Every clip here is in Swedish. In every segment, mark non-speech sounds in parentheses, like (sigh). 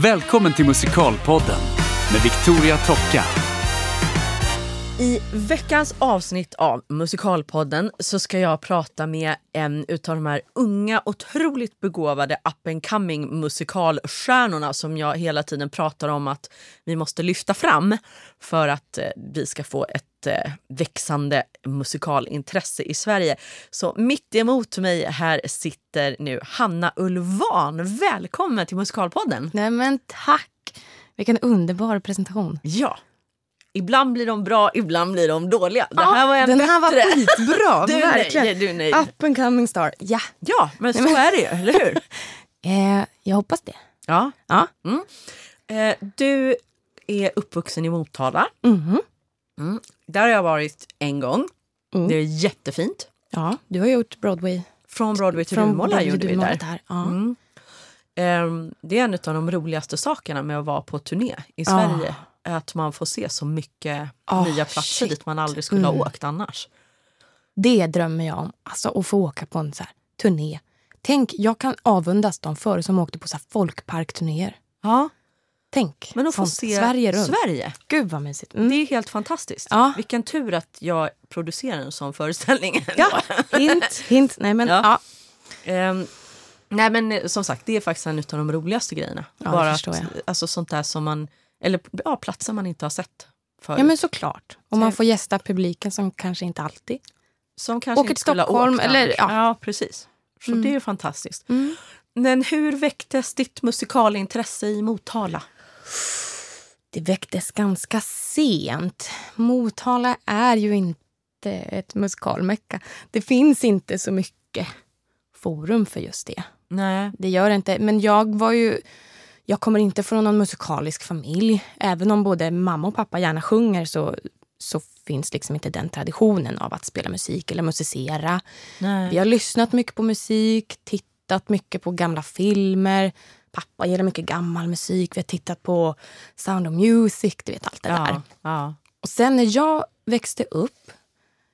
Välkommen till Musikalpodden med Victoria Tocka. I veckans avsnitt av Musikalpodden så ska jag prata med en utav de här unga, otroligt begåvade up and coming musikalstjärnorna som jag hela tiden pratar om att vi måste lyfta fram för att eh, vi ska få ett eh, växande musikalintresse i Sverige. Så mitt emot mig här sitter nu Hanna Ulvan. Välkommen till Musikalpodden! Nej men tack! Vilken underbar presentation. Ja, Ibland blir de bra, ibland blir de dåliga. Det här var en Den bättre. här var skitbra, (laughs) Du verkligen. nöjd, du nöjd. Up and coming star, ja. Ja, men så är det ju, eller hur? (laughs) Eh, jag hoppas det. Ja. Ja. Eh, du är uppvuxen i Motala. Mhm. Mm. Där har jag varit en gång. Mm. Det är jättefint. ja, du har gjort Broadway. Från Broadway till Duvemåla gjorde vi där. där, ja. Mm. Ehm, det är en av de roligaste sakerna med att vara på turné i Ja. Sverige. Att man får se så mycket Ah, nya platser shit. dit man aldrig skulle ha Mm. åkt annars. Det drömmer jag om. Alltså att få åka på en så här turné. Tänk, jag kan avundas de förr som åkte på så folkparkturnéer. Ja, Tänk, men att få se Sverige runt. Sverige. Gud vad mysigt. Mm. Det är helt fantastiskt. Ja. Vilken tur att jag producerar en sån föreställning. (laughs) Ja, hint, hint. Nej men Ja. ja. Ehm, nej men eh, som sagt, det är faktiskt en av de roligaste grejerna. Ja, Bara att. Alltså sånt där som man, eller ja, platser man inte har sett förut. Ja men såklart. Och man får gästa publiken som kanske inte alltid. som kanske åker till Stockholm, eller- ja. ja, precis. Så det är ju fantastiskt. Mm. Men hur väcktes ditt musikalintresse i Motala? Det väcktes ganska sent. Motala är ju inte ett musikalmecka. Det finns inte så mycket forum för just det. Nej. Det gör det inte. Men jag var ju... Jag kommer inte från någon musikalisk familj. Även om både mamma och pappa gärna sjunger så, så finns liksom inte den traditionen av att spela musik eller musicera. Nej. Vi har lyssnat mycket på musik, tittat mycket på gamla filmer. Pappa gillar mycket gammal musik. Vi har tittat på Sound of Music, du vet allt det där. Ja, ja. Och sen när jag växte upp,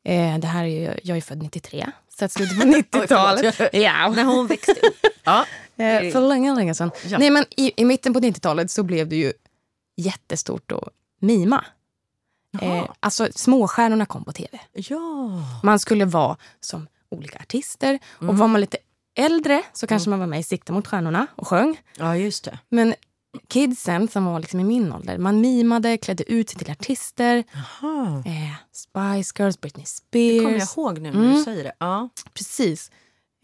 eh, det här är ju, jag är född 93, så att slutet på (laughs) 90-talet. förlåt. (laughs) ja, När hon växte upp. Ja. Eh, för länge, länge sedan. Ja. Nej, men i, I mitten på 90-talet så blev det ju jättestort att mima. Eh, alltså småstjärnorna kom på tv. ja. Man skulle vara som olika artister. Och var man lite äldre så kanske man var med i Sikta mot stjärnorna och sjöng. Ja, just det. Men kidsen som var liksom i min ålder, man mimade, klädde ut sig till artister. Eh, Spice Girls, Britney Det kommer jag Spears. ihåg nu när du Mm. säger det. Ja. Precis.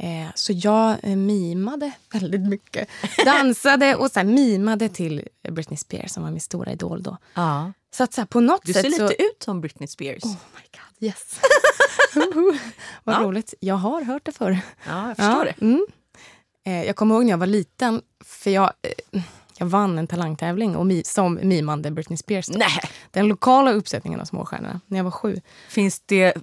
Eh, så jag eh, mimade väldigt mycket. Dansade och så mimade till Britney Spears som var min stora idol då. ja. Så att så här, på något Du ser lite så... ut som Britney Spears. Oh my god, yes. (laughs) Vad Ja. roligt. Jag har hört det förr. Ja, jag förstår det. Mm. Eh, jag kommer ihåg när jag var liten, för jag, eh, jag vann en talangtävling och mi, som mimande Britney Spears. då. Nej. Den lokala uppsättningen av Småstjärnorna, när jag var sju. Finns det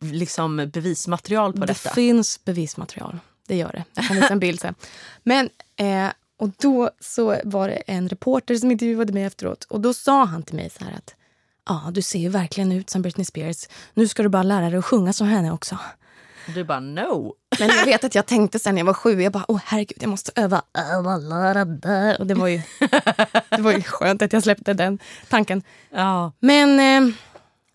liksom bevismaterial på det detta? finns bevismaterial. Det gör det. Jag kan visa en bild sen. (laughs) Men, eh, och då så var det en reporter som intervjuade mig efteråt. Och då sa han till mig så här att ja, du ser ju verkligen ut som Britney Spears. Nu ska du bara lära dig att sjunga som henne också. Du bara no. Men jag vet att jag tänkte sen när jag var sju, jag bara, åh herregud, jag måste öva. Och det var ju, det var ju skönt att jag släppte den tanken. Ja. Men eh,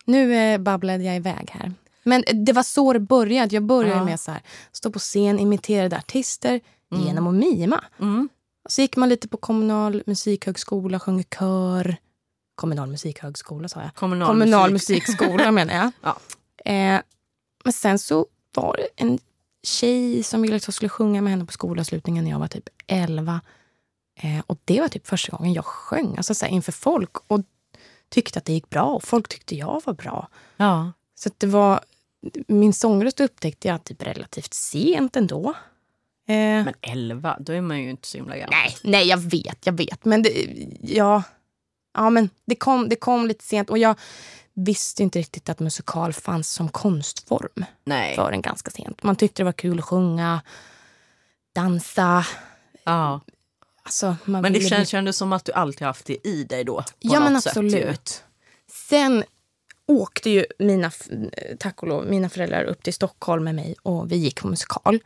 nu eh, babblade jag iväg här. Men det var så det började. Jag började Ja. med så här, stå på scen, imiterade artister genom att mima. Mm. Så gick man lite på kommunal musikhögskola, sjöng kör. Kommunal musikhögskola sa jag. Kommunal, Kommunal musik. musikskola menar jag. (laughs) Ja. Eh, men sen så var en tjej som ville att jag skulle sjunga med henne på skolavslutningen när jag var typ 11. Eh, och det var typ första gången jag sjöng alltså så här, inför folk och tyckte att det gick bra och folk tyckte jag var bra. Ja. Så det var, min sångröst upptäckte jag typ relativt sent ändå. Eh, Men 11, då är man ju inte så himla gammal. Nej, nej, jag vet, jag vet. Men det, ja, ja, men det, kom, det kom lite sent och jag visste inte riktigt att musikal fanns som konstform Nej. förrän ganska sent. Man tyckte det var kul att sjunga, dansa. Ja. Alltså, Men det känns ändå som att du alltid haft det i dig då. Ja, men något sätt absolut. Sen åkte ju mina, tack och lov, mina föräldrar upp till Stockholm med mig och vi gick på musikal.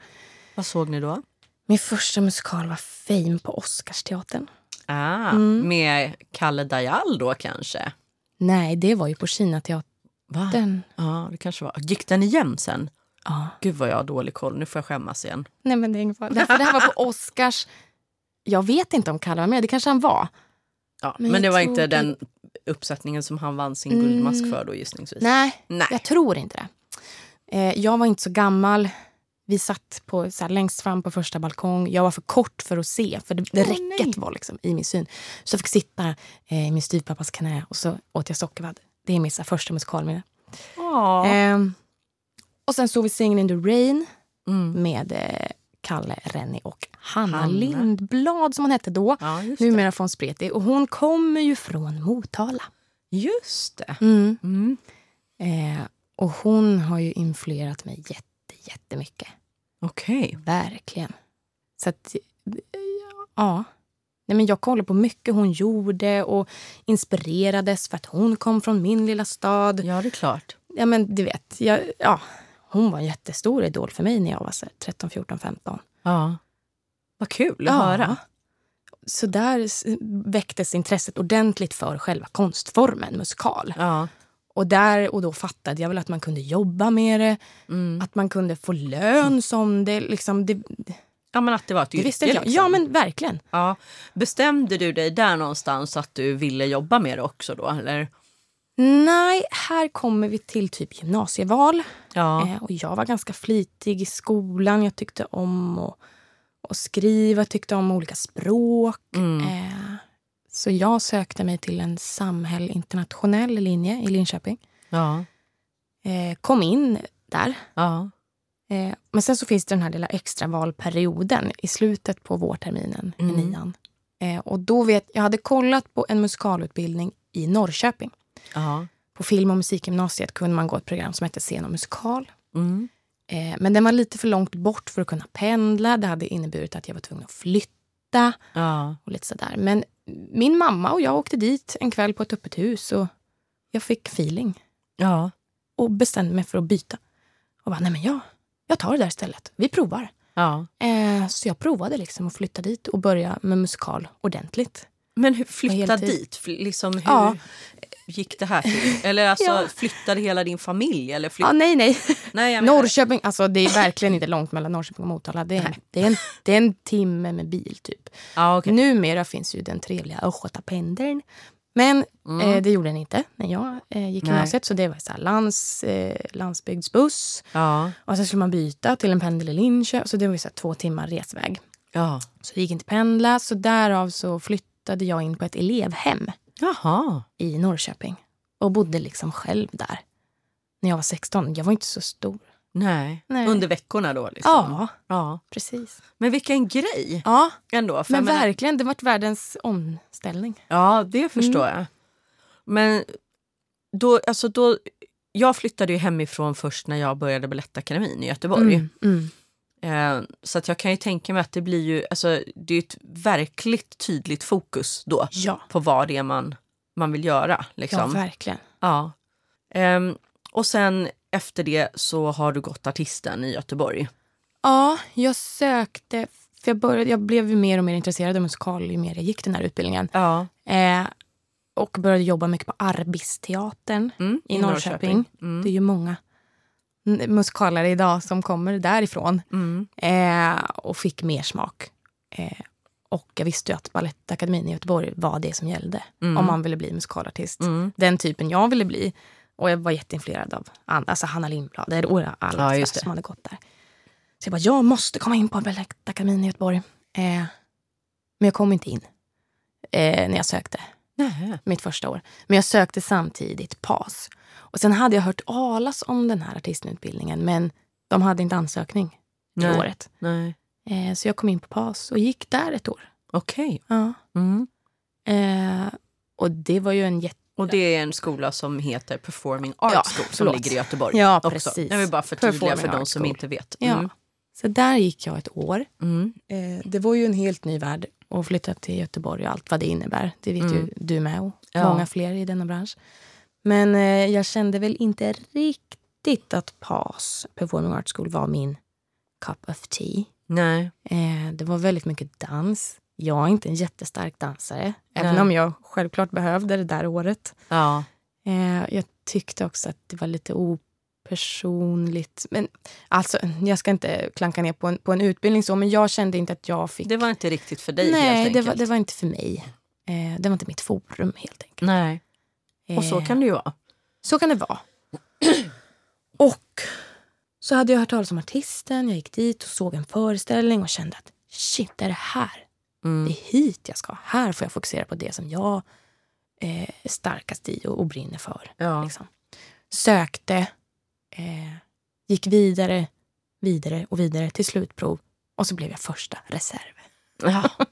Vad såg ni då? Min första musikal var Fame på Oscarsteatern. Ah, Mm. Med Kalle Dajal då kanske? Nej, det var ju på Kinateatern. Ja, det kanske var. Gick den igen sen? Ja. Gud vad jag har dålig koll. Nu får jag skämmas igen. Nej, men det är ingen fara. Därför det här var på (laughs) Oscars... Jag vet inte om Kalle var med, det kanske han var. Ja, Men men, det var inte det- den uppsättningen som han vann sin Mm. Guldmask för då gissningsvis. Nej, Nej. jag tror inte det. Eh, jag var inte så gammal. Vi satt på, så här, längst fram på första balkong. Jag var för kort för att se, för det, det Åh, räcket nej. var liksom i min syn. Så jag fick sitta eh, i min styvpappas knä och så åt jag sockervadd. Det är mitt så här, första musikalminne. Ja. Ehm, och sen såg vi Singin' in the Rain Mm. med eh, Kalle, Rennie och Hanna, Hanna. Lindblad som hon hette då. ja. Numera från Spreti. Och hon kommer ju från Motala. Just det. Mm. Mm. Eh, och hon har ju influerat mig jätte, jättemycket. Okej. Verkligen. Så att, ja. Nej, men jag kollar på mycket hon gjorde och inspirerades för att hon kom från min lilla stad. Ja, det är klart. Ja, men du vet, jag, ja, hon var en jättestor idol för mig när jag var så här 13, 14, 15. Ja. Vad kul att Ja. höra. Så där väcktes intresset ordentligt för själva konstformen musikal. Ja. Och där och då fattade jag väl att man kunde jobba med det, Mm. att man kunde få lön som det. Liksom, det, ja, men att det var ett det yrke. visste jag. liksom. Ja, men verkligen. Ja. Bestämde du dig där någonstans att du ville jobba med det också då? Eller? Nej, här kommer vi till typ gymnasieval. Ja. Eh, och jag var ganska flitig i skolan. Jag tyckte om att, att skriva, tyckte om olika språk. Mm. Eh, så jag sökte mig till en samhäll internationell linje i Linköping. Ja. Eh, kom in där. Ja. Eh, men sen så finns det den här lilla extravalperioden i slutet på vårterminen i Mm. nian. Eh, och då vet, jag hade kollat på en musikalutbildning i Norrköping. Ja. På film och musikgymnasiet kunde man gå ett program som hette Scen och musikal. Mm. Eh, men den var lite för långt bort för att kunna pendla. Det hade inneburit att jag var tvungen att flytta. Ja. och lite sådär. Men min mamma och jag åkte dit en kväll på ett öppet hus och jag fick feeling Ja. och bestämde mig för att byta. Och bara, nej men jag, jag tar det där istället. Vi provar. Ja. Eh, så jag provade liksom att flytta dit och börja med musikal ordentligt. Men hur, flytta dit? Liksom, hur Ja. Gick det här till? Eller alltså, (laughs) Ja. flyttade hela din familj? Eller flytt... Ja, nej, nej. Nej, Norrköping, alltså det är verkligen inte långt mellan Norrköping och Motala. Det är, det är, en, det är en timme med bil typ. Ja, okej. Numera finns ju den trevliga Östgötapendeln. Men Mm. eh, det gjorde den inte när jag eh, gick gymnasiet. Så det var så här lands, eh, landsbygdsbuss. Ja. Och sen skulle man byta till en pendel i Linköping. Så det var så här två timmar resväg. Ja. Så det gick inte pendla. Så därav så flyttade jag in på ett elevhem Jaha. i Norrköping. Och bodde liksom själv där. När jag var 16. Jag var inte så stor. Nej. Nej. Under veckorna då? Liksom. Ja, ja. precis. Men vilken grej Ja, ändå. För men menar- verkligen. Det vart världens omställning. Ja, det förstår Mm. jag. Men då, alltså då, jag flyttade ju hemifrån först när jag började Balettakademin i Göteborg. Mm, mm. Eh, så att jag kan ju tänka mig att det blir ju, alltså, det är ett verkligt tydligt fokus då Ja, på vad det är man, man vill göra. Liksom. ja, verkligen. Ja. Ehm, och sen efter det så har du gått artisten i Göteborg. Ja, jag sökte... För jag, började, jag blev mer och mer intresserad av musikal ju mer jag gick den här utbildningen. Ja. Eh, och började jobba mycket på Arbisteatern Mm, i Norrköping. Mm. Det är ju många musikalare idag som kommer därifrån. Mm. Eh, och fick mer smak. Eh, och jag visste ju att Balettakademin i Göteborg var det som gällde. Mm. Om man ville bli musikalartist. Mm. Den typen jag ville bli. Och jag var jätteinfluerad av alltså Hanna Lindblad och alla Ja, som hade gått där. Så jag bara, jag måste komma in på Balettakademin i Göteborg. Eh, men jag kom inte in eh, när jag sökte Nej. mitt första år. Men jag sökte samtidigt PAS. Och sen hade jag hört talas om den här artistutbildningen men de hade inte ansökning det Nej. året. Nej. Eh, så jag kom in på PAS och gick där ett år. Okej. Ja. Mm. Eh, och det var ju en jätte... Och det är en skola som heter Performing Arts Ja, School som ligger i Göteborg. Ja, också. precis. Jag vill bara förtydliga Performing för de som inte vet. Ja. Mm. Så där gick jag ett år. Mm. Eh, det var ju en helt ny värld att flytta till Göteborg och allt vad det innebär. Det vet ju Mm. du med och Ja. många fler i denna bransch. Men eh, jag kände väl inte riktigt att PAS, Performing Arts School, var min cup of tea. Nej. Eh, det var väldigt mycket dans. Jag är inte en jättestark dansare, även Nej. om jag självklart behövde det där året. Ja. Eh, jag tyckte också att det var lite opersonligt. Men alltså, jag ska inte klanka ner på en, på en utbildning så, men jag kände inte att jag fick... Det var inte riktigt för dig Nej, det var, det var inte för mig. Eh, det var inte mitt forum helt enkelt. Nej. Och så Eh, kan det ju vara. så kan det vara. (clears throat) Och så hade jag hört talas om artisten. Jag gick dit och såg en föreställning och kände att shit, det är det här. Mm. Det är hit jag ska. Här får jag fokusera på det som jag eh, är starkast i och, och brinner för. Ja. Liksom. Sökte, eh, gick vidare, vidare och vidare till slutprov. Och så blev jag första reserv. Ja. (laughs)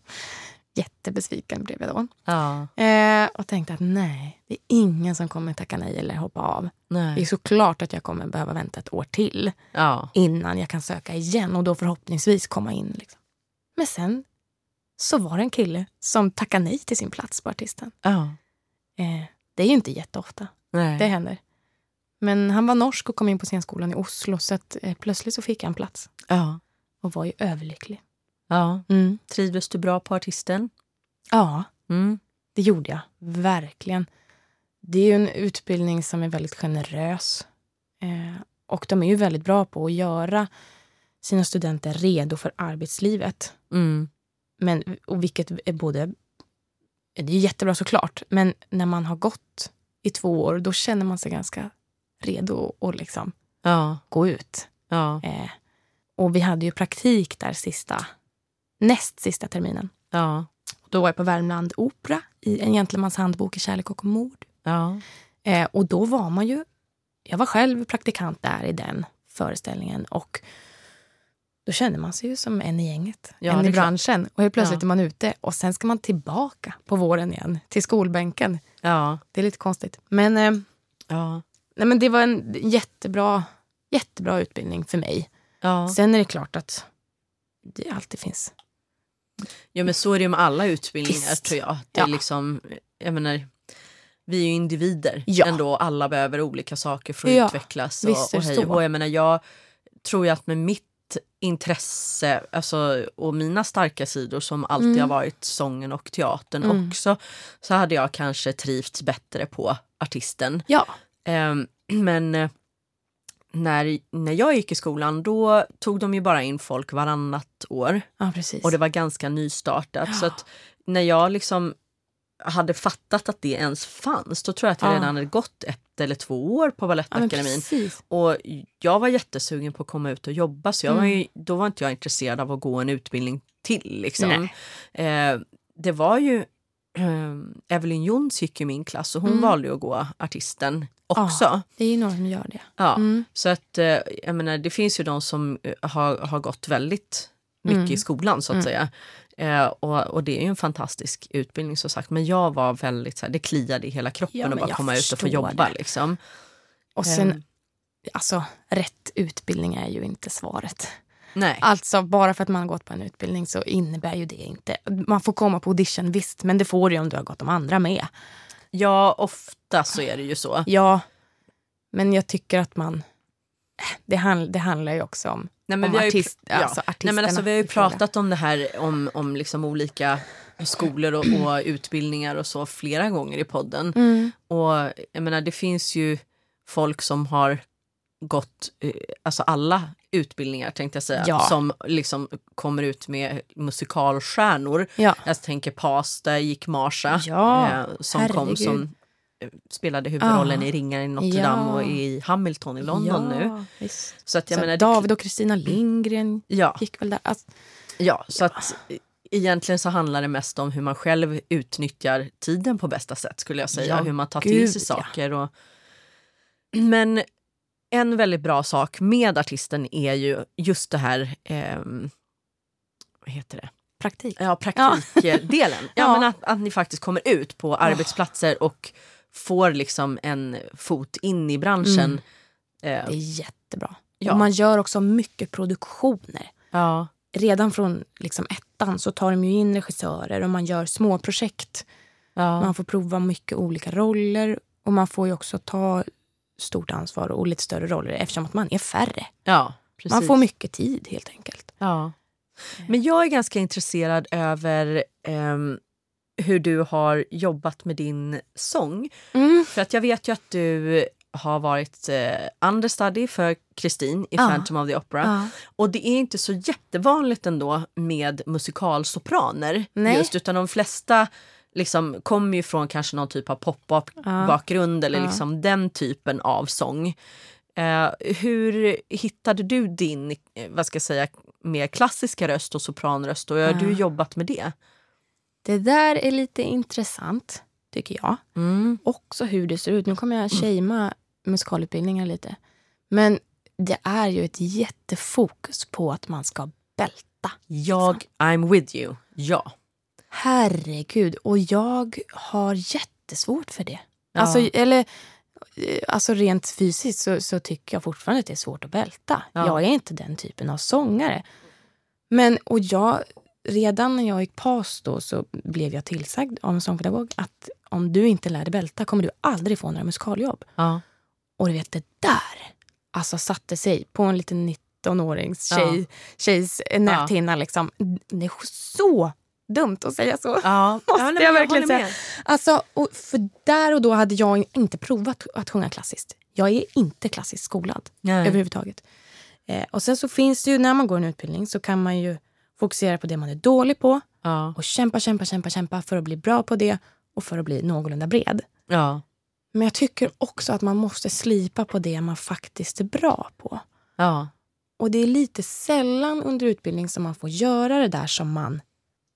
Jättebesviken blev jag då. ja. Eh, och tänkte att nej, det är ingen som kommer tacka nej eller hoppa av. Det är Nej. såklart att jag kommer behöva vänta ett år till Ja. innan jag kan söka igen och då förhoppningsvis komma in. Liksom. Men sen så var det en kille som tackade nej till sin plats på artisten. Ja. Eh, det är ju inte jätteofta Nej. det händer. Men han var norsk och kom in på scenskolan i Oslo så att, eh, plötsligt så fick en plats Ja. och var ju överlycklig. Ja. Mm. Trivdes du bra på artisten? Ja, Mm. det gjorde jag. Verkligen. Det är ju en utbildning som är väldigt generös. Eh, och de är ju väldigt bra på att göra sina studenter redo för arbetslivet. Mm. Men, och vilket är både... Det är jättebra såklart, men när man har gått i två år då känner man sig ganska redo att liksom Ja. gå ut. Ja. Eh, och vi hade ju praktik där sista, näst sista terminen. Ja. Då var jag på Värmland Opera i En gentlemans handbok i kärlek och mord. Ja. Eh, och då var man ju... Jag var själv praktikant där i den föreställningen och då kände man sig ju som en i gänget, Ja, en i är klart. branschen. Och helt plötsligt Ja. är man ute och sen ska man tillbaka på våren igen till skolbänken. Ja. Det är lite konstigt. Men, eh, Ja. nej, men det var en jättebra, jättebra utbildning för mig. Ja. Sen är det klart att det alltid finns ja, men så är det med alla utbildningar Visst. tror jag. Det är Ja. liksom, jag menar, vi är ju individer Ja. ändå. Alla behöver olika saker för att Ja, utvecklas. visst Och, och det hej och. Jag menar, jag tror ju att med mitt intresse alltså, och mina starka sidor som alltid Mm. har varit sången och teatern Mm. också så hade jag kanske trivts bättre på artisten. Ja. Ehm, men eh, när, när jag gick i skolan då tog de ju bara in folk varannat år Ja, och det var ganska nystartat. Ja. Så att när jag liksom hade fattat att det ens fanns då tror jag att jag Ja. redan hade gått ett eller två år på ja, Balettakademin. precis. och jag var jättesugen på att komma ut och jobba så jag var Mm. ju, då var inte jag intresserad av att gå en utbildning till. Liksom. Eh, det var ju eh, Evelyn Jons gick i min klass och hon Mm. valde att gå artisten också. Det är ju några som gör det. Ja, Mm. så att eh, jag menar, det finns ju de som eh, har, har gått väldigt mycket Mm. i skolan så att Mm. säga. Eh, och, och det är ju en fantastisk utbildning som sagt. Men jag var väldigt så här, det kliade i hela kroppen Ja, att bara komma ut och få jobba liksom. Och sen, Ehm. alltså rätt utbildning är ju inte svaret. Nej. Alltså bara för att man har gått på en utbildning så innebär ju det inte... Man får komma på audition visst, men det får du ju om du har gått de andra med. Ja, ofta så är det ju så. Ja, men jag tycker att man... Det, handl, det handlar ju också om, Nej, men om vi har ju, artist, ja. alltså Nej, men alltså, artisterna vi har ju pratat om det här om, om liksom olika skolor och, och utbildningar och så flera gånger i podden. Mm. Och jag menar, det finns ju folk som har gått, eh, alltså alla utbildningar tänkte jag säga, Ja. som liksom kommer ut med musikalstjärnor. Ja. Jag tänker där gick Marsha Ja, eh, som kom herregud. som eh, spelade huvudrollen Ah. i Ringaren i Notre Dame och i Hamilton i London nu. Visst. Så att jag Så menar, David och Kristina Lindgren gick väl där. Alltså, ja, så att egentligen så handlar det mest om hur man själv utnyttjar tiden på bästa sätt skulle jag säga. Hur man tar gud, till sig saker. Och... Men en väldigt bra sak med artisten är ju just det här, ehm, vad heter det? praktik. Ja, praktikdelen. ja. (laughs) Ja. men att, att ni faktiskt kommer ut på arbetsplatser och får liksom en fot in i branschen. Mm. Eh, Det är jättebra. Ja. Och man gör också mycket produktioner. ja, Redan från liksom ettan så tar de ju in regissörer och man gör små projekt. ja, Man får prova mycket olika roller och man får ju också ta stort ansvar och lite större roller eftersom att man är färre. ja, precis. Man får mycket tid helt enkelt. Ja. Men jag är ganska intresserad över ehm, hur du har jobbat med din sång. Mm. För att jag vet ju att du har varit eh, understudy för Kristin i Ja. Phantom of the Opera. Ja. Och det är inte så jättevanligt ändå med musikalsopraner. Nej. Just, utan de flesta liksom, kommer ju från kanske någon typ av pop-up-bakgrund eller liksom den typen av sång. Eh, hur hittade du din eh, vad ska jag säga, mer klassiska röst och sopranröst och hur har du jobbat med det? Det där är lite intressant, tycker jag. Mm. Också hur det ser ut. Nu kommer jag shamea musikalutbildningar lite. Men det är ju ett jättefokus på att man ska bälta. Jag, I'm with you. Ja. Herregud. Och jag har jättesvårt för det. Ja. Alltså, eller, eh, alltså rent fysiskt så, så tycker jag fortfarande att det är svårt att bälta. Ja. Jag är inte den typen av sångare. Men, och jag, redan när jag gick PAS då så blev jag tillsagd av en sångpedagog att om du inte lär dig bälta kommer du aldrig få några musikaljobb. Ja. Och du vet, det där alltså satte sig på en liten 19-årings tjej, Ja. tjejs näthinna. Liksom. Det är så dumt att säga så. Ja, (laughs) Måste ja, nej, jag verkligen håller säga. Alltså, för där och då hade jag inte provat att sjunga klassiskt. Jag är inte klassiskt skolad Nej. överhuvudtaget. Eh, och sen så finns det ju, när man går en utbildning så kan man ju fokusera på det man är dålig på Ja. och kämpa, kämpa, kämpa, kämpa för att bli bra på det och för att bli någorlunda bred. Ja. Men jag tycker också att man måste slipa på det man faktiskt är bra på. Ja. Och det är lite sällan under utbildning som man får göra det där som man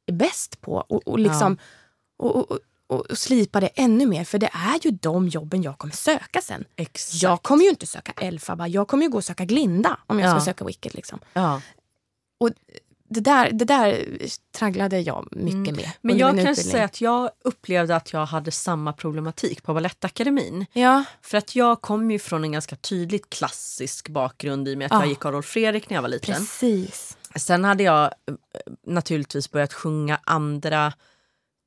är bäst på. Och, och, liksom, och, och, och, och slipa det ännu mer. För det är ju de jobben jag kommer söka sen. Exakt. Jag kommer ju inte söka Elfaba, jag kommer ju gå och söka Glinda om jag Ja. ska söka Wicked. Liksom. Ja. Och det där, det där tragglade jag mycket Mm. med. Men jag kan säga att jag upplevde att jag hade samma problematik på Balettakademin. Ja, För att jag kom ju från en ganska tydligt klassisk bakgrund i och med att Ja. jag gick Adolf Fredrik när jag var liten. precis. Sen hade jag eh, naturligtvis börjat sjunga andra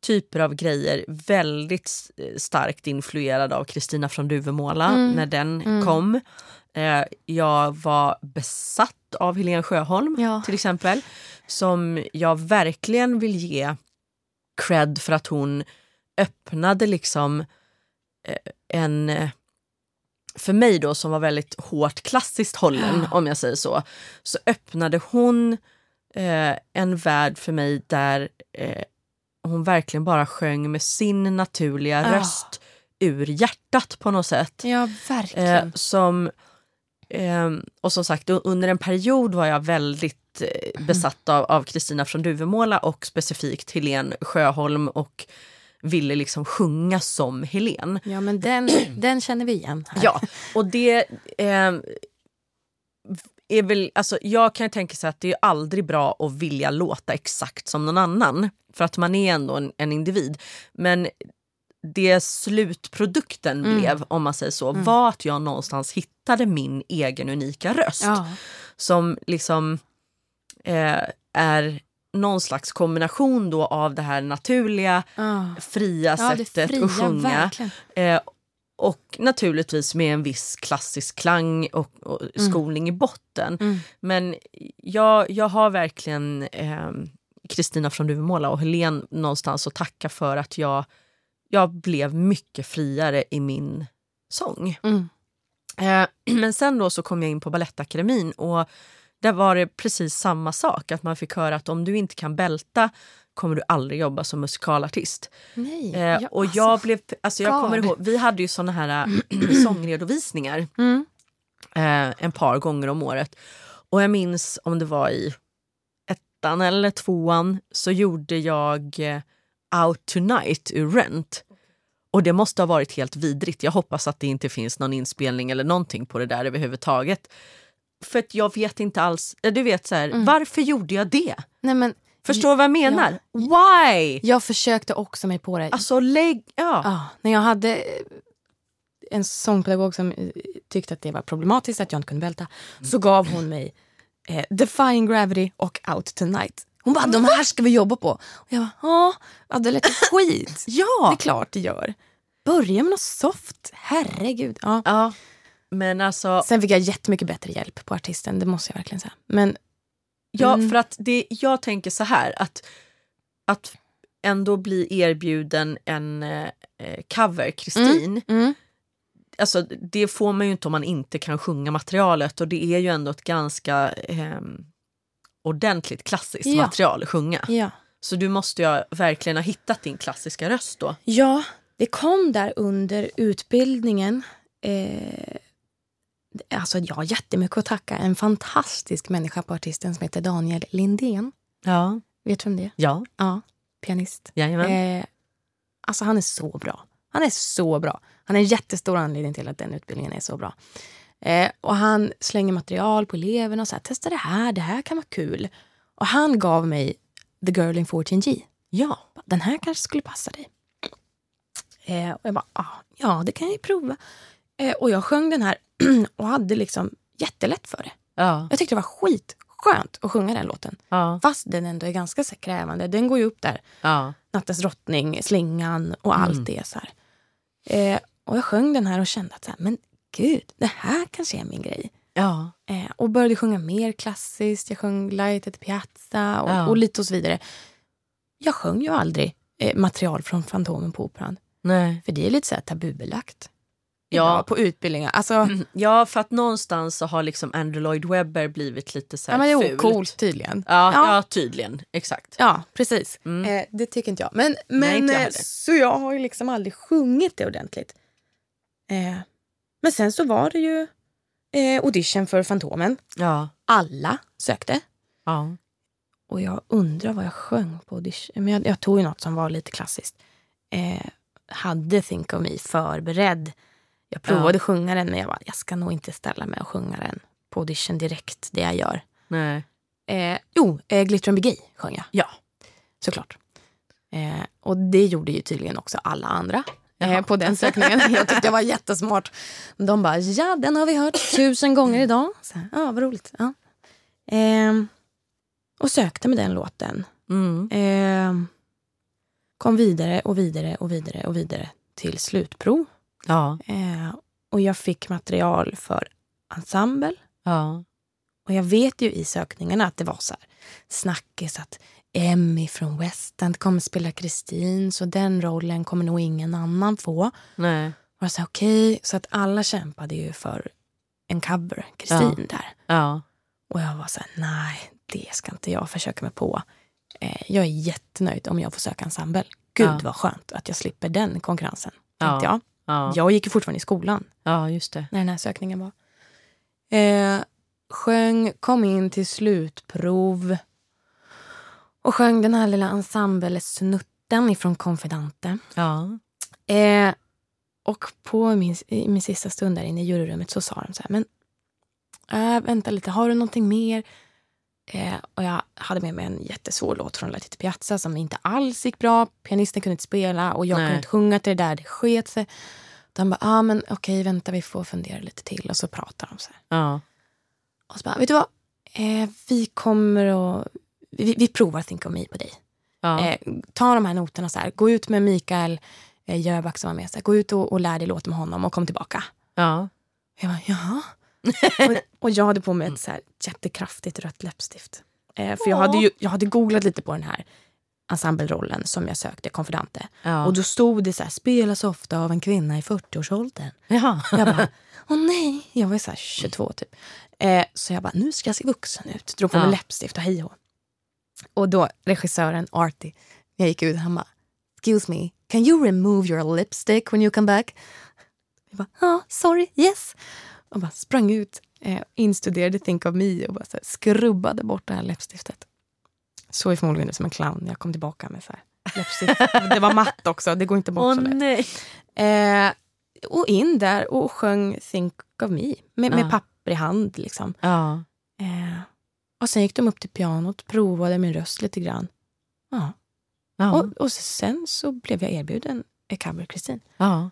typer av grejer väldigt eh, starkt influerad av Kristina från Duvemåla Mm. när den Mm. kom. Eh, jag var besatt av Helene Sjöholm Ja. till exempel som jag verkligen vill ge cred för att hon öppnade liksom eh, en för mig då som var väldigt hårt klassiskt hållen Ja. om jag säger så, så öppnade hon eh, en värld för mig där eh, hon verkligen bara sjöng med sin naturliga Ja. röst ur hjärtat på något sätt. Ja, verkligen. Eh, som, ehm, och som sagt, under en period var jag väldigt eh, (laughs) besatt av av Kristina från Duvemåla och specifikt Helen Sjöholm och ville liksom sjunga som Helen. Ja, men den, (clears throat) den känner vi igen. Här. Ja, och det ehm, är väl, alltså jag kan ju tänka sig att det är aldrig bra att vilja låta exakt som någon annan. För att man är ändå en, en individ. Men det slutprodukten Mm. blev, om man säger så, Mm. var att jag någonstans hittade min egen unika röst. Ja. Som liksom eh, är någon slags kombination då av det här naturliga, Ja. fria Ja, sättet fria, att sjunga. Eh, och naturligtvis med en viss klassisk klang och, och skolning i botten. Mm. Men jag, jag har verkligen ehm, Kristina från Duvemåla och Helen någonstans att tacka för att jag, jag blev mycket friare i min sång. Mm. Eh, (clears throat) men sen då så kom jag in på Balettakademin och där var det precis samma sak. Att man fick höra att om du inte kan bälta kommer du aldrig jobba som musikalartist. Nej. Eh, ja, och alltså. jag blev, alltså jag kommer ihåg, vi hade ju såna här äh, (clears throat) sångredovisningar Mm. eh, en par gånger om året. Och jag minns om det var i ettan eller tvåan så gjorde jag eh, Out Tonight ur Rent. Och det måste ha varit helt vidrigt. Jag hoppas att det inte finns någon inspelning eller någonting på det där överhuvudtaget. För att jag vet inte alls, du vet så här, Mm. varför gjorde jag det? Nej, men Förstår du vad jag menar? Why? jag försökte också mig på det. Alltså lägg, ja. Ja, när jag hade eh, en sångpedagog som eh, tyckte att det var problematiskt att jag inte kunde bälta så gav hon mig eh, Defying Gravity och Out Tonight. Hon bara, de här ska vi jobba på. Och jag bara, ja, ja, det lät (laughs) skit. Det Ja. är klart det gör. Börja med något soft, herregud. Ja. ja. Men alltså, Sen fick jag jättemycket bättre hjälp på artisten, det måste jag verkligen säga. Men Ja, Mm. för att det, jag tänker så här att, att ändå bli erbjuden en eh, eh, cover, Kristin, Mm. alltså, det får man ju inte om man inte kan sjunga materialet och det är ju ändå ett ganska eh, ordentligt klassiskt Ja. material att sjunga. Ja. Så du måste ju verkligen ha hittat din klassiska röst då. Ja, det kom där under utbildningen. Eh, alltså jag har jättemycket att tacka en fantastisk människa på artisten som heter Daniel Lindén. Ja. Vet du vem det är? Ja, Ja, pianist. jajamän. Eh, alltså han är så bra. Han är så bra. Han är en jättestor anledning till att den utbildningen är så bra. Eh, och han slänger material på eleverna och så här, testa det här, det här kan vara kul. Och han gav mig The Girl in 14G. Ja. Den här kanske skulle passa dig. Eh, och jag bara, ah, ja det kan jag ju prova. Eh, och jag sjöng den här (clears throat) och hade liksom jättelätt för det. Ja. Jag tyckte det var skitskönt att sjunga den låten. Ja. Fast den ändå är ganska så krävande. Den går ju upp där. Ja. Nattens drottning, slingan och allt Mm. det. Så här. Eh, och jag sjöng den här och kände att så här, men gud, det här kanske är min grej. Ja. Eh, och började sjunga mer klassiskt. Jag sjöng Light at Piazza och, Ja. och lite och så vidare. Jag sjöng ju aldrig eh, material från Fantomen på Operan. Nej. För det är lite så tabubelagt. Ja. På utbildningar. Alltså, Ja, för att någonstans så har liksom Andrew Lloyd Webber blivit lite så här ja, men det är fult. ocoolt tydligen. Ja, Ja. ja. tydligen. Exakt. Ja, precis. Mm. Eh, det tycker inte jag. Men, Nej, men inte jag eh, så jag har ju liksom aldrig sjungit det ordentligt. Eh, men sen så var det ju eh, audition för Fantomen. Ja. Alla sökte. Ja. Och jag undrar vad jag sjöng på audition. Men jag, jag tog ju något som var lite klassiskt. Eh, hade Think of Me förberedd. Jag provade Ja. sjunga den men jag bara, jag ska nog inte ställa mig och sjunga den på audition direkt, det jag gör. Nej. Eh, jo, eh, Glitter and Gay sjöng jag. Ja. Såklart. Eh, och det gjorde ju tydligen också alla andra eh, på den sökningen. (laughs) jag tyckte jag var jättesmart. De bara, ja den har vi hört tusen gånger idag. Så ja, vad roligt. Ja. Eh, och sökte med den låten. Mm. Eh, kom vidare och vidare och vidare och vidare till slutprov. Ja. Eh, och jag fick material för ensemble. Ja. Och jag vet ju i sökningarna att det var så här snackis att Emmy från West End kommer spela Kristin så den rollen kommer nog ingen annan få. Nej. Och jag sa okej, så att alla kämpade ju för en cover, Kristin där. Ja. Och jag var så här, nej, det ska inte jag försöka mig på. Eh, jag är jättenöjd om jag får söka ensemble. Gud Ja. vad skönt att jag slipper den konkurrensen. Ja. Tänkte jag. Ja. Jag gick ju fortfarande i skolan ja, just det. när den här sökningen var. Eh, sjöng, kom in till slutprov och sjöng den här lilla ensemblesnutten ifrån Confidante. Ja. Eh, och på min, i min sista stund där inne i juryrummet så sa de så här, men äh, vänta lite, har du någonting mer? Eh, och jag hade med mig en jättesvår låt från Latito Piazza som inte alls gick bra. Pianisten kunde inte spela och jag Nej. kunde inte sjunga till det där, det sket sig. De bara, ah, men okej, vänta, vi får fundera lite till. Och så pratar de så här. Ja. Och så bara, vet du vad? Eh, vi kommer att... Vi, vi provar Think of Me på dig. Ja. Eh, ta de här noterna så här. Gå ut med Mikael eh, Jöback som var med. Så här, gå ut och, och lär dig låta med honom och kom tillbaka. Ja. Jag bara, jaha. Och, och jag hade på mig ett så här jättekraftigt rött läppstift. Eh, för jag hade, ju, jag hade googlat lite på den här ensemblerollen som jag sökte, Confidante. Ja. Och då stod det så här, spelas ofta av en kvinna i 40-årsåldern. ja. Jag bara, åh nej. Jag var så här 22 typ. Eh, så jag bara, nu ska jag se vuxen ut. Drog på mig Ja. läppstift och hej och. Och då regissören Artie, jag gick ut, han bara, excuse me, can you remove your lipstick when you come back? Jag bara, ja, sorry, yes. Och bara sprang ut, eh, instuderade Think of Me och bara så här, skrubbade bort det här läppstiftet. Såg förmodligen ut som en clown när jag kom tillbaka med så här läppstift. det var matt också, det går inte bort Åh så lätt. Eh, och in där och sjöng Think of Me med, med papper i hand. Liksom. Ja. Eh, och sen gick de upp till pianot, provade min röst lite grann. Ja. Och, och sen så blev jag erbjuden en cover Kristin. Ja.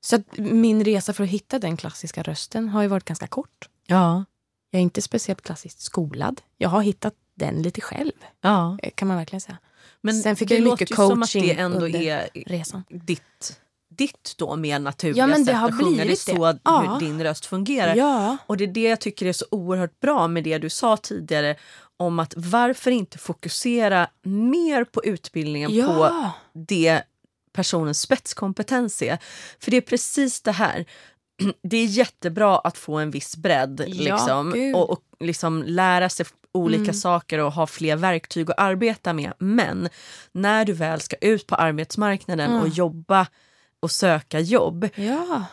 Så min resa för att hitta den klassiska rösten har ju varit ganska kort. Ja. Jag är inte speciellt klassiskt skolad. Jag har hittat den lite själv, ja. eh, kan man verkligen säga. Men Sen fick det jag mycket att det coaching ändå under är Resan. ditt, ditt då mer naturliga Ja, men det sätt har att sjunga. Det är så det. Ja. hur din röst fungerar. Ja. Och det är det jag tycker är så oerhört bra med det du sa tidigare om att varför inte fokusera mer på utbildningen på det personens spetskompetens är. För det är precis det här. (clears throat) Det är jättebra att få en viss bredd Ja, liksom, och, och liksom lära sig olika Mm. saker och ha fler verktyg att arbeta med. Men när du väl ska ut på arbetsmarknaden Mm. och jobba och söka jobb, Ja.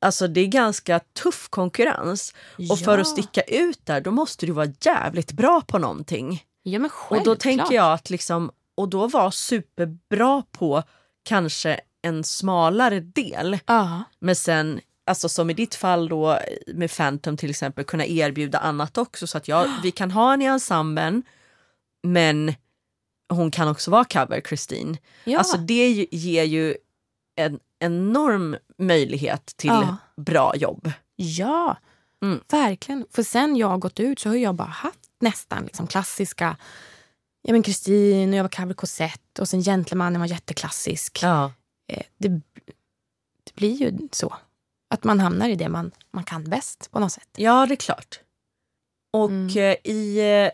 alltså det är ganska tuff konkurrens. Och för Ja. att sticka ut där, då måste du vara jävligt bra på någonting. Ja, men Och då tänker jag att liksom, och då vara superbra på kanske en smalare del. Ja. Men sen, alltså som i ditt fall då med Phantom till exempel, kunna erbjuda annat också. Så att ja, (gasps) vi kan ha en i ensemblen, men hon kan också vara cover Christine. Ja. Alltså det ju- ger ju en enorm möjlighet till Ja. bra jobb. Ja, Mm. verkligen. För sen jag har gått ut så har jag bara haft nästan liksom klassiska Ja men Kristin och jag var cover Cosette och sen Gentlemannen var jätteklassisk. Ja. Eh, Det, det blir ju så. Att man hamnar i det man, man kan bäst på något sätt. Ja, det är klart. Och Mm. eh, i... eh,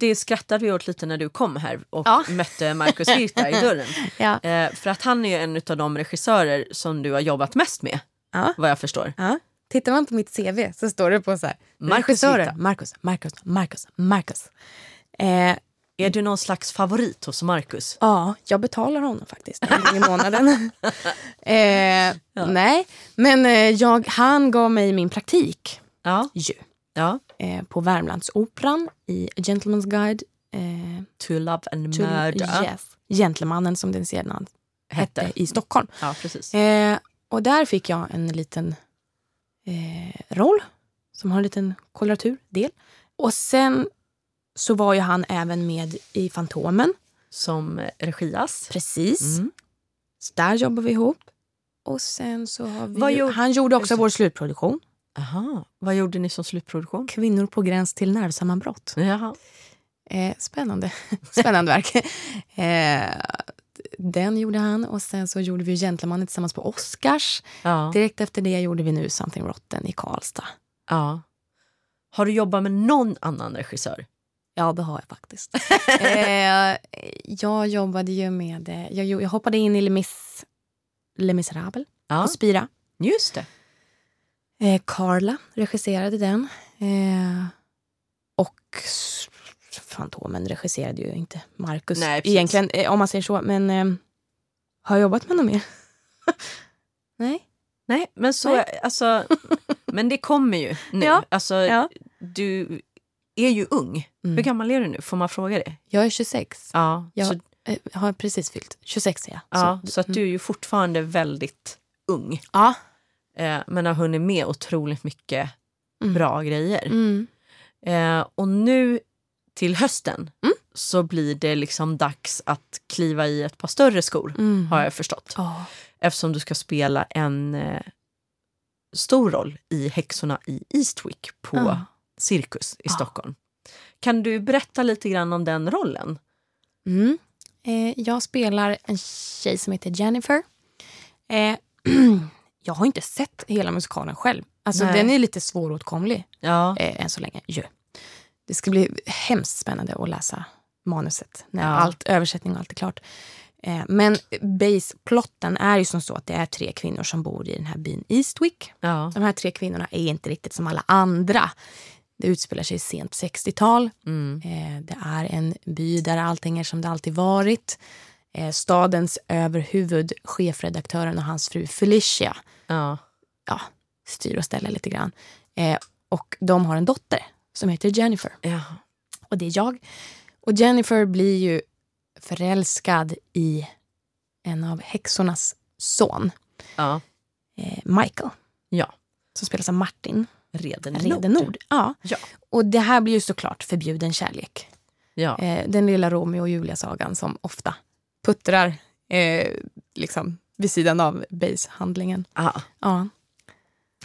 Det skrattade vi åt lite när du kom här och Ja. mötte Marcus Virta i dörren. (laughs) Ja. För att han är ju en av de regissörer som du har jobbat mest med, Ja. vad jag förstår. Ja. Tittar man på mitt CV så står det på så här. Marcus regissörer. Marcus, Marcus, Marcus. Eh, Är du någon slags favorit hos Marcus? Ja, jag betalar honom faktiskt i månaden. (laughs) eh, Nej, men eh, jag, han gav mig min praktik Ja. ju, ja. eh, på Värmlandsoperan i Gentleman's Guide. Eh, To Love and to, Murder yes, Gentlemannen som den sedan hette hette. i Stockholm. Ja, precis. Eh, och där fick jag en liten eh, roll som har en liten koloraturdel. Och sen så var ju han även med i Fantomen. Som eh, regias. Precis. Mm. Så där jobbar vi ihop. Och sen så har vi... Ju- han gjorde också vår slutproduktion. Aha. Vad gjorde ni som slutproduktion? Kvinnor på gräns till nervsammanbrott. Jaha. Eh, spännande. (laughs) spännande verk. Eh, den gjorde han. Och sen så gjorde vi Gentlemannen tillsammans på Oscars. Ja. Direkt efter det gjorde vi nu Something Rotten i Karlstad. ja. Har du jobbat med någon annan regissör? Ja, det har jag faktiskt. (laughs) eh, jag jobbade ju med... eh, Jag, jag hoppade in i Les, Mis, Les Misérables Ja, på Spira. just det. Eh, Carla regisserade den. Eh, och Fantomen regisserade ju inte Marcus Nej, precis. egentligen, eh, om man säger så. Men eh, har jag jobbat med något mer? (laughs) Nej. Nej, men så, Nej. alltså, men det kommer ju nu. (laughs) Ja, Alltså, ja. Du är ju ung. Mm. Hur gammal är du nu? Får man fråga det? Jag är 26. Ja, Jag så, eh, har precis fyllt 26 är jag. ja, Så- så att du är ju fortfarande väldigt ung. Ja. Eh, men har hunnit med otroligt mycket Mm. bra grejer. Mm. Eh, och nu till hösten Mm. så blir det liksom dags att kliva i ett par större skor, Mm. har jag förstått. Ja. Eftersom du ska spela en eh, stor roll i Häxorna i Eastwick på Ja. Cirkus i Ja. Stockholm. Kan du berätta lite grann om den rollen? Mm. Eh, jag spelar en tjej som heter Jennifer. Eh, (clears throat) jag har inte sett hela musikalen själv. Alltså, Nej. den är lite svåråtkomlig Ja, eh, än så länge. Ju. Det ska bli hemskt spännande att läsa manuset när Ja. allt, översättning och allt är klart. Eh, men base-plotten är ju som så att det är tre kvinnor som bor i den här byn Eastwick. ja. De här tre kvinnorna är inte riktigt som alla andra. Det utspelar sig sent 60-tal. Mm. Eh, det är en by där allting är som det alltid varit. Eh, stadens överhuvud, chefredaktören och hans fru Felicia, ja. ja, styr och ställer lite grann. Eh, och de har en dotter som heter Jennifer. ja. Och det är jag. Och Jennifer blir ju förälskad i en av häxornas son, ja. Michael, ja. som spelas av Martin Reden Redenord. Ja. Ja. Och det här blir ju såklart förbjuden kärlek. Ja. Eh, den lilla Romeo och Julia-sagan som ofta puttrar eh, liksom vid sidan av base-handlingen. ja. Ja.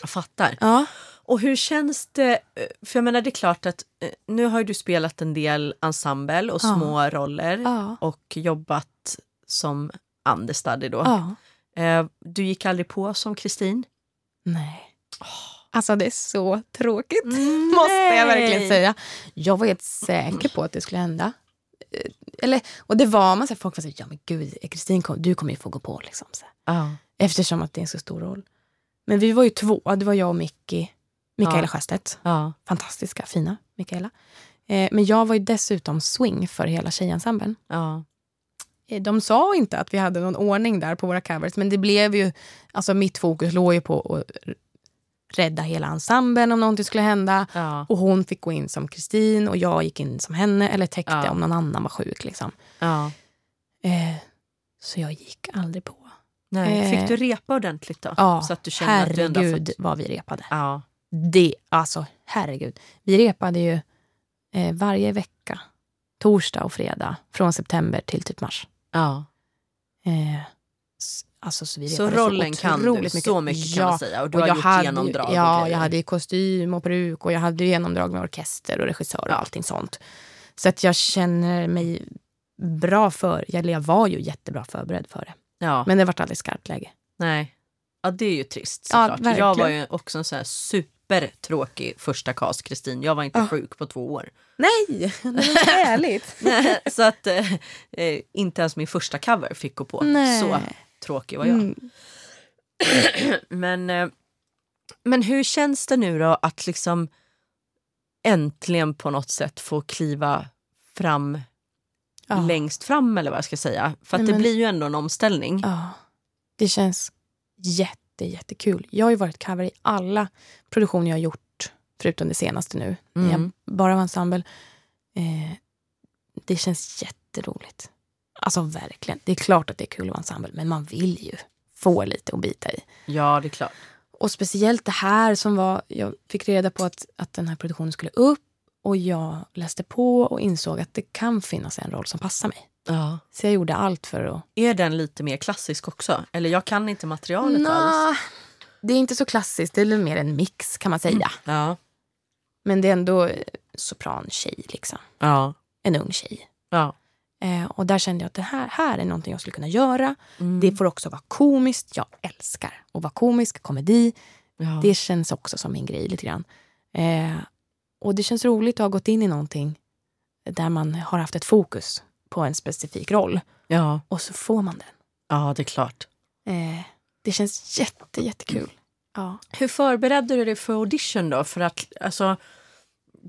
Jag fattar. Ja. Och hur känns det? eh, För jag menar det är klart att eh, nu har du spelat en del ensemble och Ja. små roller Ja. och jobbat som understudy då. ja. Eh, Du gick aldrig på som Kristin? Nej. Alltså det är så tråkigt, måste jag verkligen säga. Jag var helt säker på att det skulle hända. Eh, Eller, och det var man, så här, folk var så här, ja men gud, Kristin, du kommer ju få gå på. Liksom, så. Ja. Eftersom att det är en så stor roll. Men vi var ju två, det var jag och Micki, Mikaela Ja. Sjöstedt. Ja. Fantastiska, fina Mikaela. Eh, men jag var ju dessutom swing för hela tjejensemblen. Ja. Eh, De sa inte att vi hade någon ordning där på våra covers, men det blev ju, alltså mitt fokus låg ju på att rädda hela ensemblen om någonting skulle hända. Ja. Och hon fick gå in som Kristin och jag gick in som henne eller täckte Ja. om någon annan var sjuk. Liksom. Ja. Eh, så jag gick aldrig på. Nej. Eh, Fick du repa ordentligt då? Ja, så att du kände att du ändå har herregud fått... vad vi repade. Ja. Det, alltså herregud. Vi repade ju eh, varje vecka, torsdag och fredag, från september till typ mars. ja. Eh, alltså, så vi Så rollen kan du, otroligt så mycket kan man säga. Och du och har jag gjort hade, genomdrag Ja, jag hade kostym och peruk och jag hade genomdrag med orkester och regissör och allting sånt. Så att jag känner mig bra för, eller jag var ju jättebra förberedd för det. Ja. Men det vart aldrig skarpt läge. Nej. Ja, det är ju trist Ja, såklart. verkligen. jag var ju också en sån här supertråkig första cast, Kristin. Jag var inte Ja. sjuk på två år. Nej, (laughs) det var härligt. (laughs) så att eh, eh, inte ens min första cover fick gå på. Nej. Så tråkig var jag. Mm. (clears throat) Men, eh, men hur känns det nu då att liksom äntligen på något sätt få kliva fram Ja. längst fram eller vad jag ska säga? För Nej, det men- blir ju ändå en omställning. Ja, det känns jätte, jättekul. Jag har ju varit cover i alla produktioner jag har gjort, förutom det senaste nu, Mm. jag bara var ensemble. Eh, det känns jätteroligt. Alltså verkligen. Det är klart att det är kul att vara ensemble, men man vill ju få lite att bita i. Ja, det är klart. Och speciellt det här som var, jag fick reda på att, att den här produktionen skulle upp och jag läste på och insåg att det kan finnas en roll som passar mig. Ja. Så jag gjorde allt för att Är den lite mer klassisk också? Eller jag kan inte materialet alls. Nå, det är inte så klassiskt. Det är mer en mix kan man säga. Ja. Men det är ändå eh, soprantjej, liksom. Ja. En ung tjej. ja. Eh, och där kände jag att det här, här är någonting jag skulle kunna göra. Mm. Det får också vara komiskt. Jag älskar att vara komisk, komedi. ja. Det känns också som min grej lite grann. Eh, och det känns roligt att ha gått in i någonting där man har haft ett fokus på en specifik roll. ja. Och så får man den. ja, det är klart. Eh, det känns jätte, jättekul. Ja. Hur förberedde du dig för audition då? För att, alltså,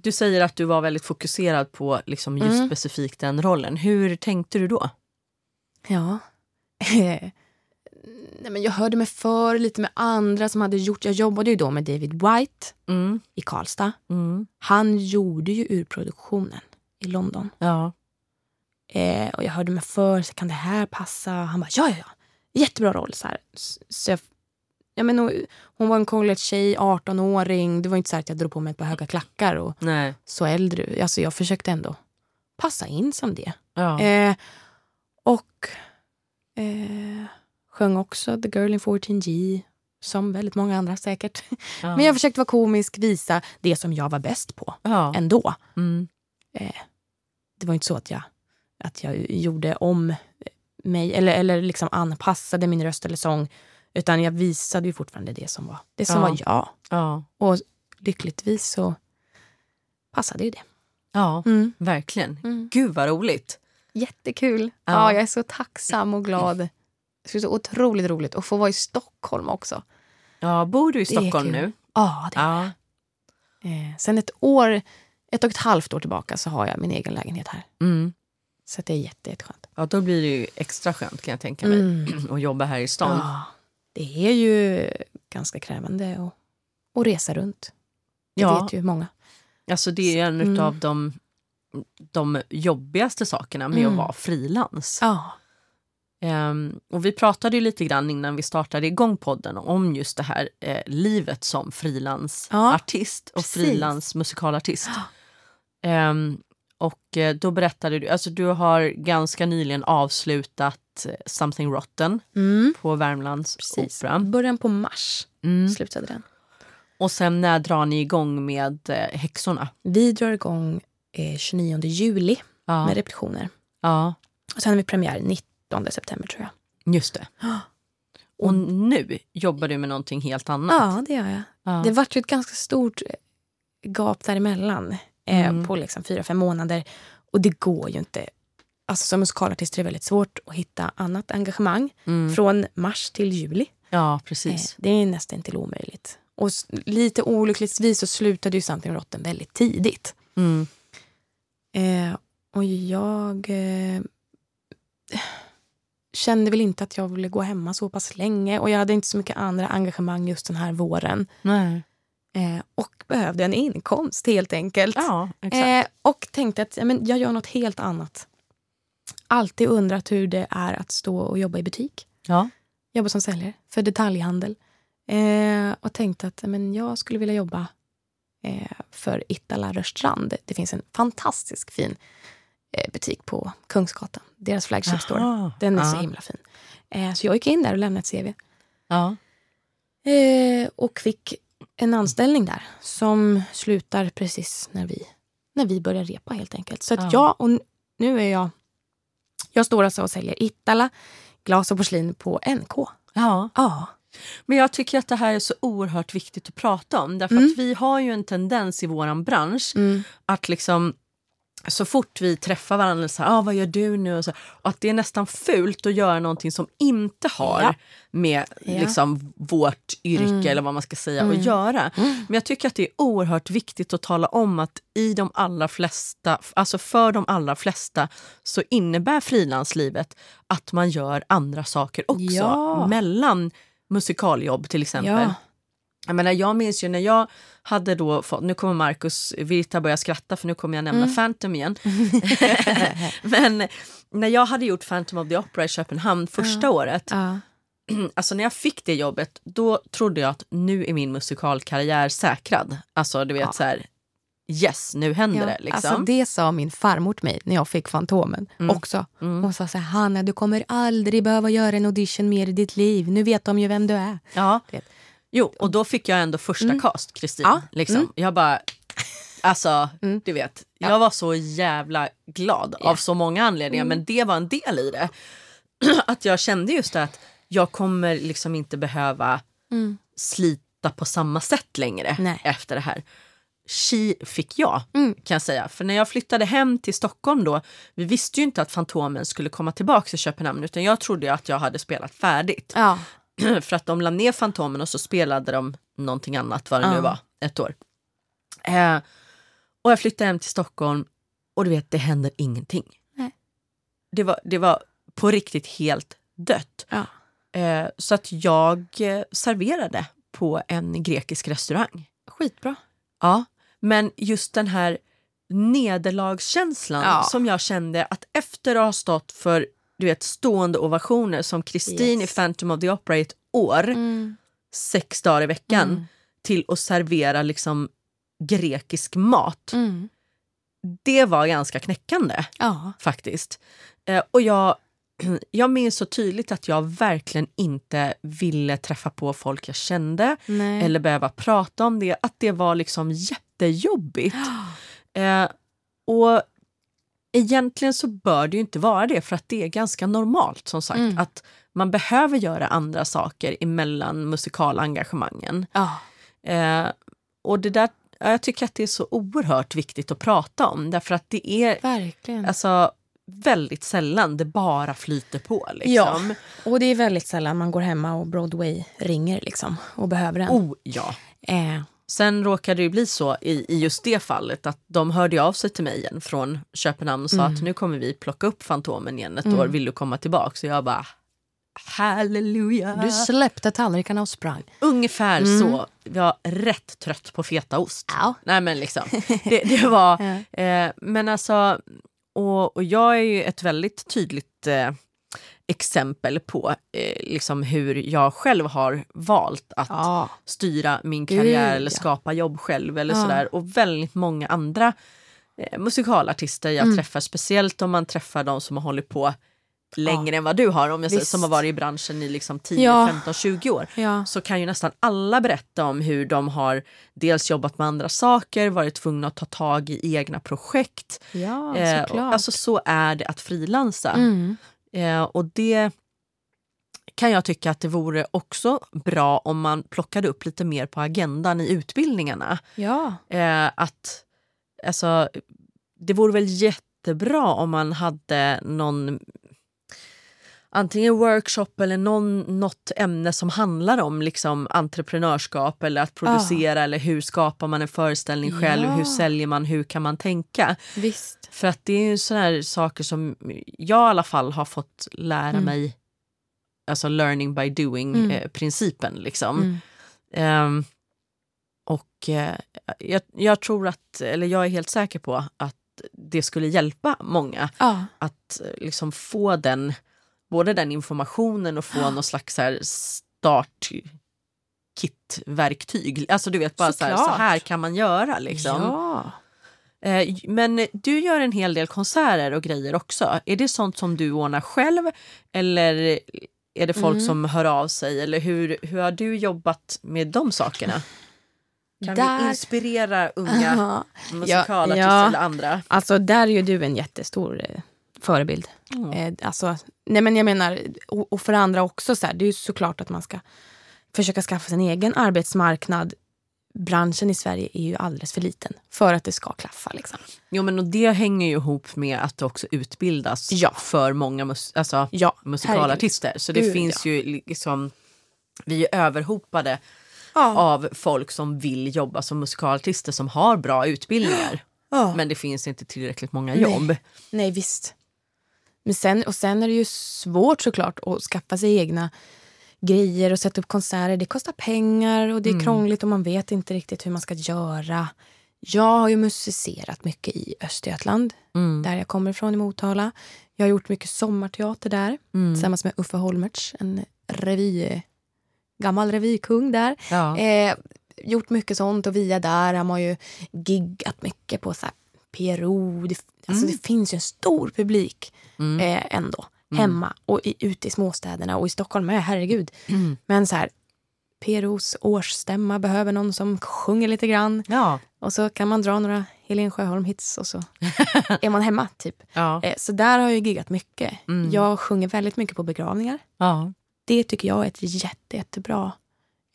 du säger att du var väldigt fokuserad på liksom just Mm. specifikt den rollen. Hur tänkte du då? Ja. (laughs) Nej, men jag hörde mig för lite med andra som hade gjort... Jag jobbade ju då med David White Mm. i Karlstad. Mm. Han gjorde ju urproduktionen i London. Ja. Eh, och jag hörde mig för, så kan det här passa? Han bara, ja, ja, ja. Jättebra roll. Så Så jag, ja, men, och, hon var en college-tjej, 18-åring. Det var inte så att jag drog på mig ett par höga klackar och Nej. så äldre. Alltså, jag försökte ändå passa in som det. Ja. Eh, och eh, sjöng också The Girl in 14G, som väldigt många andra säkert. ja. Men jag försökte vara komisk, visa det som jag var bäst på ja. ändå. Mm. Det var inte så att jag, att jag gjorde om mig eller, eller liksom anpassade min röst eller sång. Utan jag visade ju fortfarande det som var, det som Ja. var jag. Ja. Och lyckligtvis så passade ju det. ja, Mm. verkligen. Mm. Gud vad roligt. Jättekul. Ja. Ja. jag är så tacksam och glad. Det är så otroligt roligt att få vara i Stockholm också. Ja, bor du i Stockholm nu? Ja, det Ja. eh, Sen ett år, ett och ett halvt år tillbaka så har jag min egen lägenhet här. Mm. Så det är jätte, jätteskönt. ja, då blir det ju extra skönt kan jag tänka mig. Mm. (clears throat) att jobba här i stan. Ja, det är ju ganska krävande att, att resa runt. Det Ja. vet ju många. Alltså det är en Mm. av de, de jobbigaste sakerna med Mm. att vara frilans. Ja. Ehm, och vi pratade ju lite grann innan vi startade igång podden om just det här eh, livet som frilansartist och precis. frilansmusikalartist. Ehm, och eh, då berättade du, alltså du har ganska nyligen avslutat eh, Something Rotten Mm. på Värmlands Precis. opera. Början på mars Mm. slutade den. Och sen när drar ni igång med eh, Häxorna? Vi drar igång eh, 29 juli Ja. med repetitioner. ja, Och sen har vi premiär 19 september tror jag. just det. (gasps) Och nu jobbar du med någonting helt annat. Ja, det gör jag. Ja. Det vart ju ett ganska stort gap däremellan eh, Mm. på liksom fyra, fem månader. Och det går ju inte. Alltså som musikalartist är det väldigt svårt att hitta annat engagemang Mm. från mars till juli. Ja, Eh, precis. det är nästan till omöjligt. Och lite olyckligtvis så slutade ju Something Rotten väldigt tidigt. Mm. Eh, och jag eh, kände väl inte att jag ville gå hemma så pass länge. Och jag hade inte så mycket andra engagemang just den här våren. Nej. Eh, och behövde en inkomst helt enkelt. Ja. Eh, och tänkte att ja, men jag gör något helt annat. Alltid undrat hur det är att stå och jobba i butik. ja. Jobba som säljare för detaljhandel. Eh, och tänkte att ja, men jag skulle vilja jobba eh, för Ittala Rörstrand. Det finns en fantastisk fin eh, butik på Kungsgatan. Deras flagship store. Den är så himla fin. Eh, så jag gick in där och lämnade ett CV. Och fick en anställning där som slutar precis när vi, när vi börjar repa helt enkelt. Så att Ja. jag, och nu är jag, jag står alltså och säljer Ittala, glas och porslin på NK. ja. Ja. Men jag tycker att det här är så oerhört viktigt att prata om. Därför Mm. att vi har ju en tendens i våran bransch Mm. att liksom så fort vi träffar varandra, så här, ah, vad gör du nu? Och, så, och att det är nästan fult att göra någonting som inte har Ja. med Ja. liksom, vårt yrke Mm. eller vad man ska säga Mm. att göra. Mm. Men jag tycker att det är oerhört viktigt att tala om att i de allra flesta, alltså för de allra flesta så innebär frilanslivet att man gör andra saker också. Ja. Mellan musikaljobb till exempel. Ja. Jag, menar, jag minns ju när jag hade då fått, nu kommer Markus Virta börja skratta för nu kommer jag nämna Mm. Phantom igen. (laughs) Men när jag hade gjort Phantom of the Opera i Köpenhamn första året, Ja. (clears throat) alltså när jag fick det jobbet, då trodde jag att nu är min musikalkarriär säkrad. Alltså du vet Ja. så här, yes nu händer Ja, det liksom. Alltså det sa min farmor till mig när jag fick Fantomen Mm. också. Mm. Hon sa så här, Hanna du kommer aldrig behöva göra en audition mer i ditt liv. Nu vet de ju vem du är. Ja. Du. Jo, och då fick jag ändå första Mm. cast, Kristin. Ja. Liksom. Mm. Jag bara, alltså, Mm. du vet. Ja. Jag var så jävla glad Ja. av så många anledningar, Mm. men det var en del i det. (clears throat) att jag kände just det att jag kommer liksom inte behöva Mm. slita på samma sätt längre Nej. efter det här. Chi fick jag, Mm. kan jag säga. För när jag flyttade hem till Stockholm då, vi visste ju inte att Fantomen skulle komma tillbaka till Köpenhamn, utan jag trodde ju att jag hade spelat färdigt. Ja. (clears throat) för att de la ner Fantomen och så spelade de någonting annat, vad det nu var, ett år. Eh, och jag flyttade hem till Stockholm och du vet, det händer ingenting. Nej. Det var, det var på riktigt helt dött. Ja. Eh, så att jag eh, serverade på en grekisk restaurang. Skitbra. Ja, men just den här nederlagskänslan Ja. som jag kände att efter att ha stått för du vet, stående ovationer som Kristin Yes. i Phantom of the Opera i ett år, Mm. sex dagar i veckan, Mm. till att servera liksom grekisk mat. Mm. Det var ganska knäckande Ja. faktiskt. Eh, och jag, (clears throat) jag minns så tydligt att jag verkligen inte ville träffa på folk jag kände Nej. eller behöva prata om det. Att det var liksom jättejobbigt. (gasps) Eh, och egentligen så bör det ju inte vara det för att det är ganska normalt som sagt Mm. att man behöver göra andra saker emellan musikalengagemangen. Ja. Eh, och det där, ja, jag tycker att det är så oerhört viktigt att prata om därför att det är Verkligen. alltså, väldigt sällan det bara flyter på. Liksom. Ja. Och det är väldigt sällan man går hemma och Broadway ringer liksom och behöver en. Oh ja. Eh, Sen råkade det bli så i, i just det fallet att de hörde av sig till mig igen från Köpenhamn och sa Mm. att nu kommer vi plocka upp Fantomen igen ett Mm. år, vill du komma tillbaka? Så jag bara halleluja. du släppte tallrikarna och sprang. Ungefär Mm. så. Jag var rätt trött på fetaost. Ja. Nej men liksom, (laughs) det, det var... Ja. Eh, men alltså, och, och jag är ju ett väldigt tydligt eh, exempel på eh, liksom hur jag själv har valt att Ja. styra min karriär ja. eller skapa jobb själv eller Ja. sådär. Och väldigt många andra eh, musikalartister jag Mm. träffar, speciellt om man träffar de som har hållit på längre än vad du har, om jag säger, som har varit i branschen i liksom 10, Ja. 15, 20 år Ja. så kan ju nästan alla berätta om hur de har dels jobbat med andra saker, varit tvungna att ta tag i egna projekt. Ja, Eh, och, alltså så är det att frilansa. mm. Eh, och det kan jag tycka att det vore också bra om man plockade upp lite mer på agendan i utbildningarna. Ja. Eh, att, alltså, det vore väl jättebra om man hade någon antingen workshop eller någon, något ämne som handlar om liksom entreprenörskap eller att producera eller hur skapar man en föreställning själv, Ja. hur säljer man, hur kan man tänka? Visst. För att det är ju sådana här saker som jag i alla fall har fått lära Mm. mig, alltså learning by doing Mm. eh, principen liksom. Mm. Ehm, och eh, jag, jag tror att, eller jag är helt säker på att det skulle hjälpa många Ja. att eh, liksom få den, både den informationen och få någon slags så här start kit-verktyg. Alltså du vet bara så här, så här kan man göra liksom. Ja. Eh, Men du gör en hel del konserter och grejer också. Är det sånt som du ordnar själv eller är det folk Mm. som hör av sig? Eller hur, hur har du jobbat med de sakerna? Kan vi Där- inspirera unga Ja. musikalartister ja. eller andra? Alltså där är ju du en jättestor eh, förebild. Mm. Eh, alltså, nej men jag menar, och, och för andra också, så här, det är ju såklart att man ska försöka skaffa sin egen arbetsmarknad. Branschen i Sverige är ju alldeles för liten för att det ska klaffa. Liksom. Jo men och det hänger ju ihop med att det också utbildas Ja. för många mus- alltså, Ja, musikalartister. Så det Gud, finns ju liksom, vi är överhopade Ja. av folk som vill jobba som musikalartister som har bra utbildningar. Ja. Men det finns inte tillräckligt många Nej. jobb. Nej, visst. Men sen, och sen är det ju svårt såklart att skaffa sig egna grejer och sätta upp konserter. Det kostar pengar och det är krångligt och man vet inte riktigt hur man ska göra. Jag har ju musicerat mycket i Östergötland, där jag kommer ifrån i Motala. Jag har gjort mycket sommarteater där tillsammans med Uffe Holmertz, en revy, gammal revykung där. Ja. Eh, gjort mycket sånt och via där har man ju giggat mycket på så här PRO. Det, alltså det finns ju en stor publik eh, ändå. Hemma och i, ute i småstäderna och i Stockholm med, herregud. Men så här, PROs årsstämma behöver någon som sjunger lite grann. Ja. Och så kan man dra några Helen Sjöholm-hits och så (laughs) är man hemma. typ. Ja. Eh, så där har jag giggat mycket. Jag sjunger väldigt mycket på begravningar. Ja. Det tycker jag är ett jätte, jättebra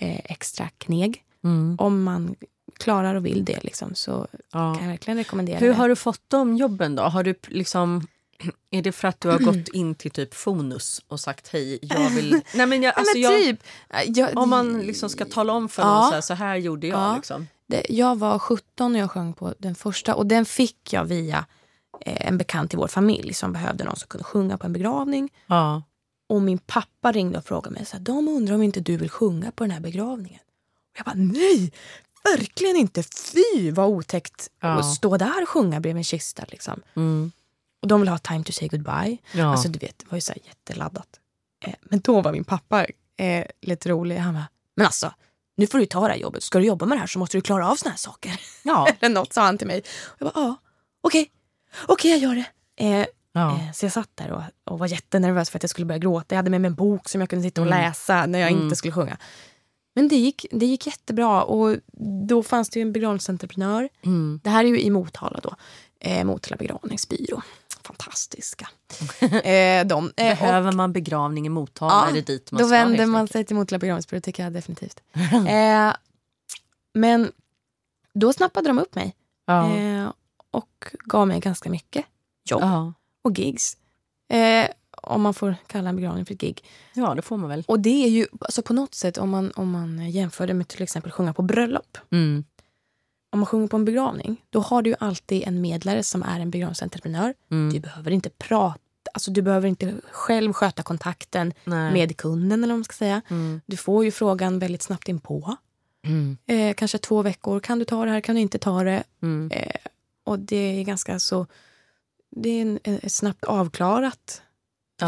eh, extra kneg. Mm. Om man klarar och vill det liksom, så Ja. kan jag verkligen rekommendera Hur det. har du fått de jobben då? Har du liksom, (clears throat) är det för att du har gått in till typ Fonus och sagt hej, jag vill... (laughs) Nej men, jag, alltså, jag, typ. Jag, om man liksom ska tala om för Ja. någon så här, så här gjorde jag. Ja. Liksom. det, jag var 17 när jag sjöng på den första och den fick jag via eh, en bekant i vår familj som behövde någon som kunde sjunga på en begravning. Ja. Och min pappa ringde och frågade mig så här, de undrar om inte du vill sjunga på den här begravningen. Jag bara nej, verkligen inte. Fy vad otäckt Ja. att stå där och sjunga bredvid en kista. Liksom. Mm. Och de vill ha time to say goodbye. Ja. Alltså du vet, det var ju så jätteladdat. Eh, men då var min pappa eh, lite rolig. Han bara, men alltså, nu får du ta det här jobbet. Ska du jobba med det här så måste du klara av såna här saker. ja. (laughs) Eller något sa han till mig. Och jag bara, ja, okej, okej jag gör det. Eh, ja. eh, så jag satt där och, och var jättenervös för att jag skulle börja gråta. Jag hade med mig en bok som jag kunde sitta och Mm. läsa när jag inte skulle sjunga. Men det gick, det gick jättebra och då fanns det en begravningsentreprenör. Mm. Det här är ju i Motala då. Eh, Motala begravningsbyrå. Fantastiska. (laughs) eh, de, eh, och- Behöver man begravning i Motala är det dit man då ska. vänder helt man sig till Motala begravningsbyrå tycker jag definitivt. (laughs) eh, men då snappade de upp mig Ja. eh, och gav mig ganska mycket jobb Ja. och gigs. Om man får kalla en begravning för ett gig. ja, det får man väl. Och det är ju alltså på något sätt om man, om man jämför det med till exempel sjunga på bröllop. Mm. Om man sjunger på en begravning, då har du ju alltid en medlare som är en begravningsentreprenör. Mm. Du behöver inte prata, alltså du behöver inte själv sköta kontakten Nej. med kunden eller vad man ska säga. Mm. Du får ju frågan väldigt snabbt inpå. Mm. Eh, kanske två veckor. Kan du ta det här? Kan du inte ta det? Mm. Eh, och det är ganska så... Det är en, en, snabbt avklarat.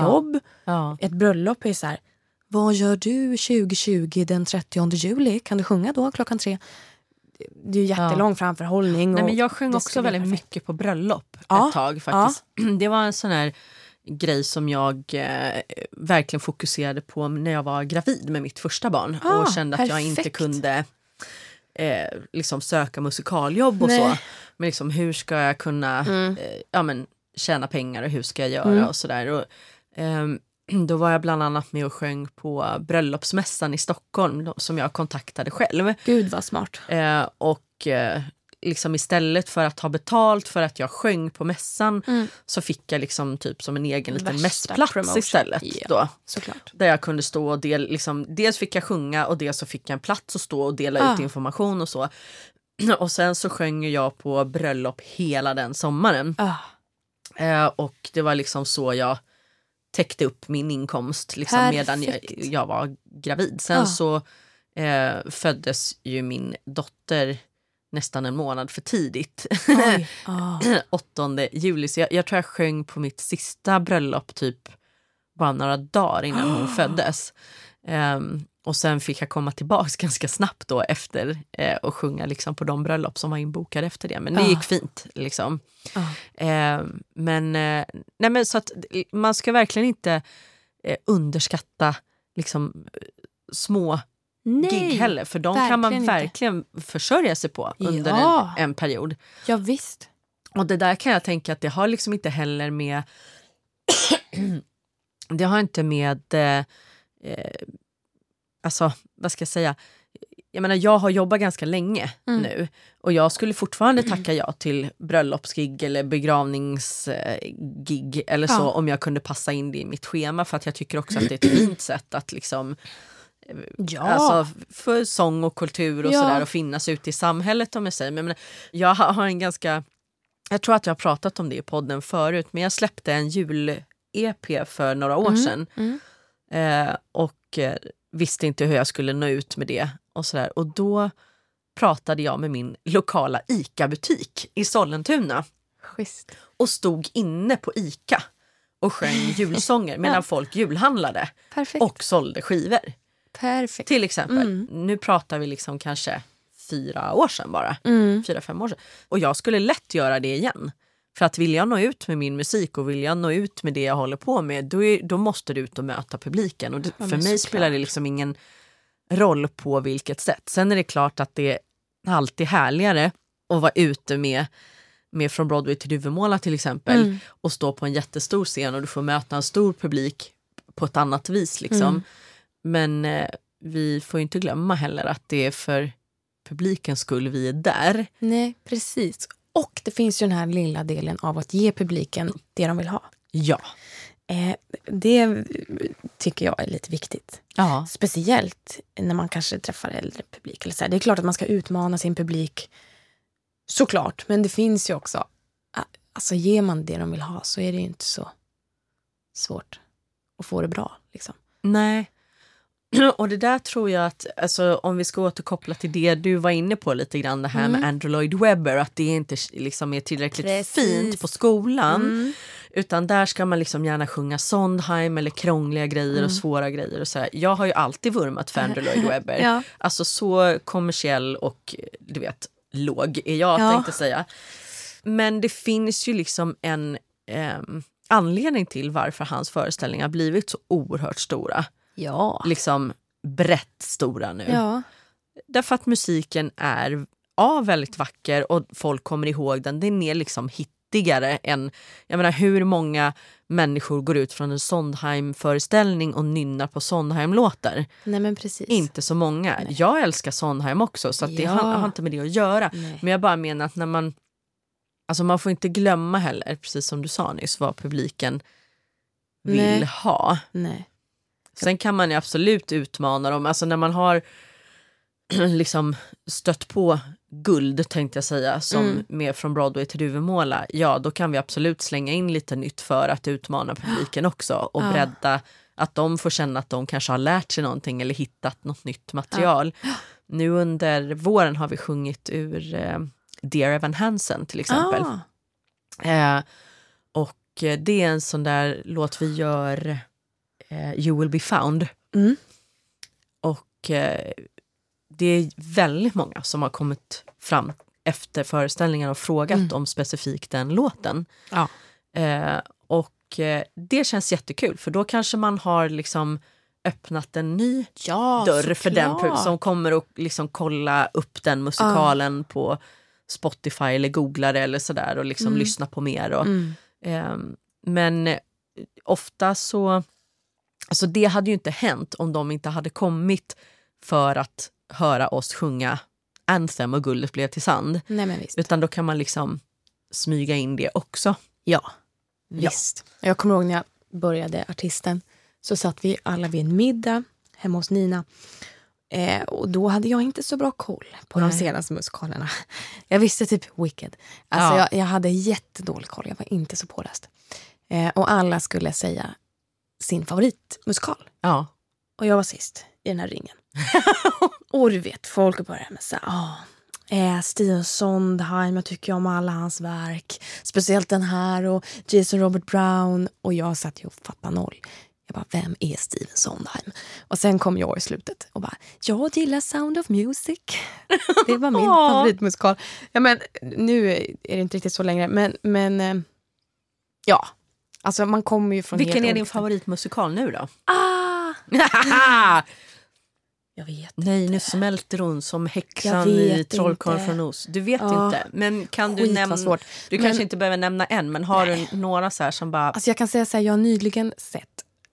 Jobb. Ja. Ett bröllop är så här... Vad gör du 2020 den 30 juli? Kan du sjunga då klockan tre? Det är ju jättelång framförhållning. Nej, men jag sjöng också väldigt perfekt. mycket på bröllop Ja, ett tag faktiskt. (clears throat) Det var en sån här grej som jag eh, verkligen fokuserade på när jag var gravid med mitt första barn Ah, och kände att jag inte kunde eh, liksom söka musikaljobb och Nej. så. Men liksom, hur ska jag kunna Mm. eh, ja, men, tjäna pengar och hur ska jag göra Mm. och sådär. Ehm, (clears throat) då var jag bland annat med och sjöng på bröllopsmässan i Stockholm som jag kontaktade själv. Gud vad smart. Eh, och eh, liksom istället för att ha betalt för att jag sjöng på mässan Mm. så fick jag liksom typ som en egen liten Värsta mässplats promotion. istället. Ja. Då, Såklart. där jag kunde stå och del, liksom, dels fick jag sjunga och dels så fick jag en plats att stå och dela Ah. ut information och så. (clears throat) Och sen så sjöng jag på bröllop hela den sommaren. Ah, Eh, och det var liksom så jag täckte upp min inkomst liksom, medan jag, jag var gravid. Sen Ah. så eh, föddes ju min dotter nästan en månad för tidigt. oj. (laughs) Ah. 8 juli. Så jag, jag tror jag sjöng på mitt sista bröllop typ bara några dagar innan hon (gasps) föddes. Ehm, och sen fick jag komma tillbaks (laughs) ganska snabbt då efter eh, och sjunga liksom på de bröllop som var inbokade efter det. Men det Ah. gick fint. liksom. Ah. Ehm, men, eh, nej men så att eh, man ska verkligen inte eh, underskatta liksom, eh, små gig heller. För de kan man verkligen inte. försörja sig på under Ja. en, en period. Ja, visst. Och det där kan jag tänka att det har liksom inte heller med... (clears throat) det har inte med... Eh, eh, alltså, vad ska jag säga? Jag menar, jag har jobbat ganska länge Mm. nu och jag skulle fortfarande tacka ja till bröllopsgig eller begravningsgig eller så Ja. om jag kunde passa in det i mitt schema för att jag tycker också att det är ett (clears throat) fint sätt att liksom Ja. Alltså för sång och kultur och Ja. sådär och finnas ute i samhället om jag säger. Men jag, har en ganska, jag tror att jag har pratat om det i podden förut, men jag släppte en jul-EP för några år sedan. mm. Eh, och eh, visste inte hur jag skulle nå ut med det. Och, sådär. och då pratade jag med min lokala ICA-butik i Sollentuna Schysst. och stod inne på ICA och sjöng (laughs) julsånger medan Ja. folk julhandlade Perfekt. och sålde skivor. Perfekt. Till exempel. Mm. Nu pratar vi liksom kanske fyra år sedan bara. Mm. Fyra, fem år sedan. Och jag skulle lätt göra det igen. För att vill jag nå ut med min musik och vill jag nå ut med det jag håller på med då, är, då måste du ut och möta publiken. Och det, Ja, för mig spelar det liksom ingen roll på vilket sätt. Sen är det klart att det är alltid härligare att vara ute med, med Från Broadway till Duvemåla till exempel Mm. och stå på en jättestor scen och du får möta en stor publik på ett annat vis. Liksom. Mm. Men eh, vi får ju inte glömma heller att det är för publikens skull vi är där. Nej, precis. Och det finns ju den här lilla delen av att ge publiken det de vill ha. Ja. Eh, det tycker jag är lite viktigt. ja. Speciellt när man kanske träffar äldre publik. Eller så här. Det är klart att man ska utmana sin publik, såklart. Men det finns ju också, ah, alltså ger man det de vill ha så är det ju inte så svårt att få det bra. Liksom. Nej. (clears throat) Och det där tror jag att, alltså, om vi ska återkoppla till det du var inne på lite grann, det här Mm. med Andrew Lloyd Webber, att det inte liksom är tillräckligt Precis. fint på skolan. Mm. Utan där ska man liksom gärna sjunga Sondheim eller krångliga grejer Mm. och svåra grejer. Och så här. Jag har ju alltid vurmat för Andrew Lloyd Webber. (laughs) Ja. Alltså så kommersiell och du vet låg är jag Ja. tänkte säga. Men det finns ju liksom en ehm, anledning till varför hans föreställningar blivit så oerhört stora. Ja. Liksom brett stora nu. ja. Därför att musiken är A, väldigt vacker och folk kommer ihåg den. Den är liksom hittigare än... Jag menar hur många människor går ut från en Sondheim-föreställning och nynnar på Sondheim-låtar? Nej men precis. Inte så många. Jag älskar Sondheim också så att det Ja. har, har inte med det att göra. Nej. Men jag bara menar att när man... Alltså man får inte glömma heller, precis som du sa nyss, vad publiken vill Nej. ha. Nej. Sen kan man ju absolut utmana dem. Alltså när man har (clears throat) liksom stött på guld tänkte jag säga, som Mm. med från Broadway till Duvemåla, ja då kan vi absolut slänga in lite nytt för att utmana (gasps) publiken också och Ja. bredda att de får känna att de kanske har lärt sig någonting eller hittat något nytt material. (gasps) Nu under våren har vi sjungit ur eh, Dear Evan Hansen till exempel. Ah. Eh, och eh, det är en sån där låt vi gör, You will be found. Mm. Och eh, det är väldigt många som har kommit fram efter föreställningen och frågat Mm. om specifikt den låten. Ja. Eh, och eh, det känns jättekul för då kanske man har liksom öppnat en ny Ja, dörr för den såklart. som kommer att liksom kolla upp den musikalen på Spotify eller googlar eller sådär och liksom Mm. lyssna på mer. Och, Mm. Ehm, men eh, ofta så Alltså det hade ju inte hänt om de inte hade kommit för att höra oss sjunga Anthem och Guldet blev till sand. Nej men visst. Utan då kan man liksom smyga in det också. Ja, visst. Jag kommer ihåg när jag började artisten så satt vi alla vid en middag hemma hos Nina. Eh, och då hade jag inte så bra koll på de Nej. senaste musikalerna. (laughs) Jag visste typ Wicked. Alltså Ja. jag, jag hade jättedålig koll, jag var inte så påläst. Eh, och alla skulle säga sin favoritmusikal. Ja. Och jag var sist i den här ringen. (laughs) och du vet, folk började med så här, ah, eh, Steven Sondheim, jag tycker om alla hans verk. Speciellt den här och Jason Robert Brown. Och jag satt ju och fattade noll. Jag bara, vem är Steven Sondheim? Och sen kom jag i slutet och bara, jag gillar Sound of Music. (laughs) Det var min favoritmusikal. Ja, men, nu är det inte riktigt så längre, men, men eh, ja. Alltså man kommer ju från Vilken är din favoritmusikal nu då? Ah! (laughs) Jag vet. Nej, nu smälter hon som häxan i Trollkarlen inte. från Oz. Du vet Ja. inte. Men kan du Skit nämna... svårt. Du Men- kanske inte behöver nämna en, men har du några så här som bara... Alltså jag kan säga så här, jag har nyligen sett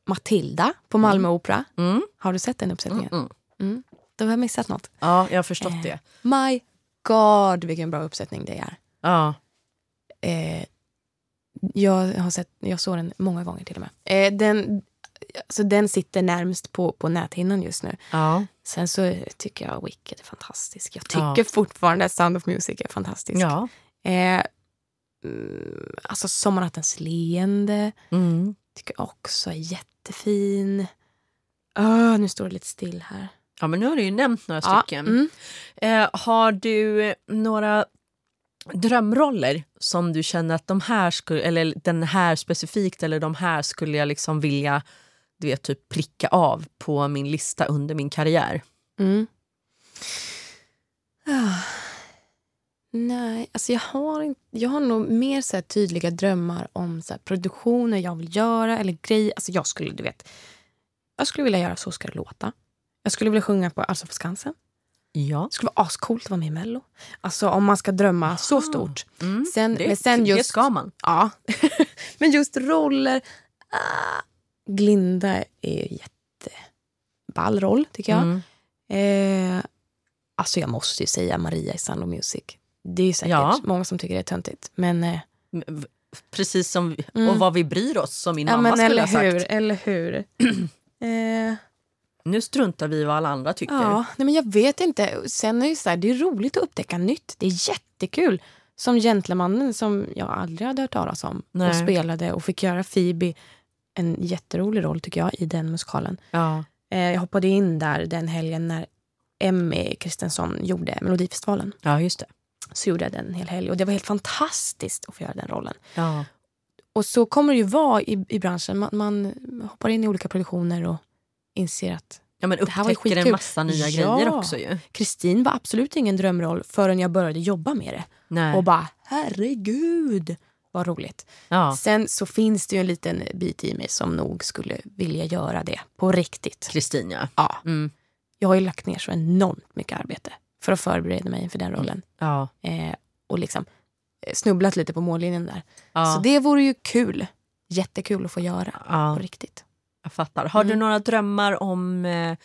Matilda på Malmö Opera. Mm, Har du sett den uppsättningen? mm, mm. Mm. Då har jag missat något. Ja, jag har förstått Eh. det. My God, vilken bra uppsättning det är. Ja. Eh, jag, har sett, jag såg den många gånger till och med. Eh, den, alltså den sitter närmst på, på näthinnan just nu. Ja. Sen så tycker jag Wicked är fantastisk. Jag tycker Ja. fortfarande att Sound of Music är fantastisk. ja. Eh, mm, alltså Sommarnattens leende Mm. tycker jag också är jättefin. Ah, nu står det lite still här. Ja, men nu har du ju nämnt några Ja, stycken. mm. Eh, har du några drömroller som du känner att de här skulle, eller den här specifikt eller de här skulle jag liksom vilja du vet, typ pricka av på min lista under min karriär? Mm. Oh. Nej, alltså jag har, inte, jag har nog mer så här tydliga drömmar om så här produktioner jag vill göra eller grejer. Alltså jag skulle, du vet, jag skulle vilja göra Så ska det låta. Jag skulle vilja sjunga på Allsång på Skansen. Ja. Det skulle vara ascoolt att vara med i Mello. Alltså om man ska drömma så stort. Mm. Sen, Det, men sen just, det ska man. Ja. (laughs) men just roller. Ah, Glinda är ju jätteball roll, tycker jag. Mm. Eh, alltså jag måste ju säga Maria i Sound of Music. Det är ju säkert Ja. många som tycker det är töntigt. Men, eh, V- Precis som Mm. och vad vi bryr oss, som min ja, mamma skulle eller ha sagt. hur, eller hur. (clears throat) eh, Nu struntar vi i vad alla andra tycker. ja, nej, men jag vet inte. Sen är det, så här, det är roligt att upptäcka nytt. Det är jättekul. Som Gentlemannen som jag aldrig hade hört talas om. Nej. Och spelade och fick göra Phoebe en jätterolig roll tycker jag i den musikalen. Ja. Eh, jag hoppade in där den helgen när Emmy Kristensson gjorde Melodifestivalen. ja, just det. Så gjorde jag den en hel helg och det var helt fantastiskt att få göra den rollen. Ja. Och så kommer det ju vara i, i branschen. Man, man hoppar in i olika produktioner och inser att Ja, men Det här var upptäcker en skitkul. massa nya Ja. grejer också ju. Kristin var absolut ingen drömroll förrän jag började jobba med det. Nej. Och bara, herregud vad roligt. ja. Sen så finns det ju en liten bit i mig som nog skulle vilja göra det på riktigt. Kristin, ja. Ja, Mm. jag har ju lagt ner så enormt mycket arbete för att förbereda mig inför den rollen. Ja. Eh, och liksom eh, snubblat lite på mållinjen där. Så det vore ju kul. Jättekul att få göra på riktigt. Jag fattar. Har du Mm. några drömmar om eh,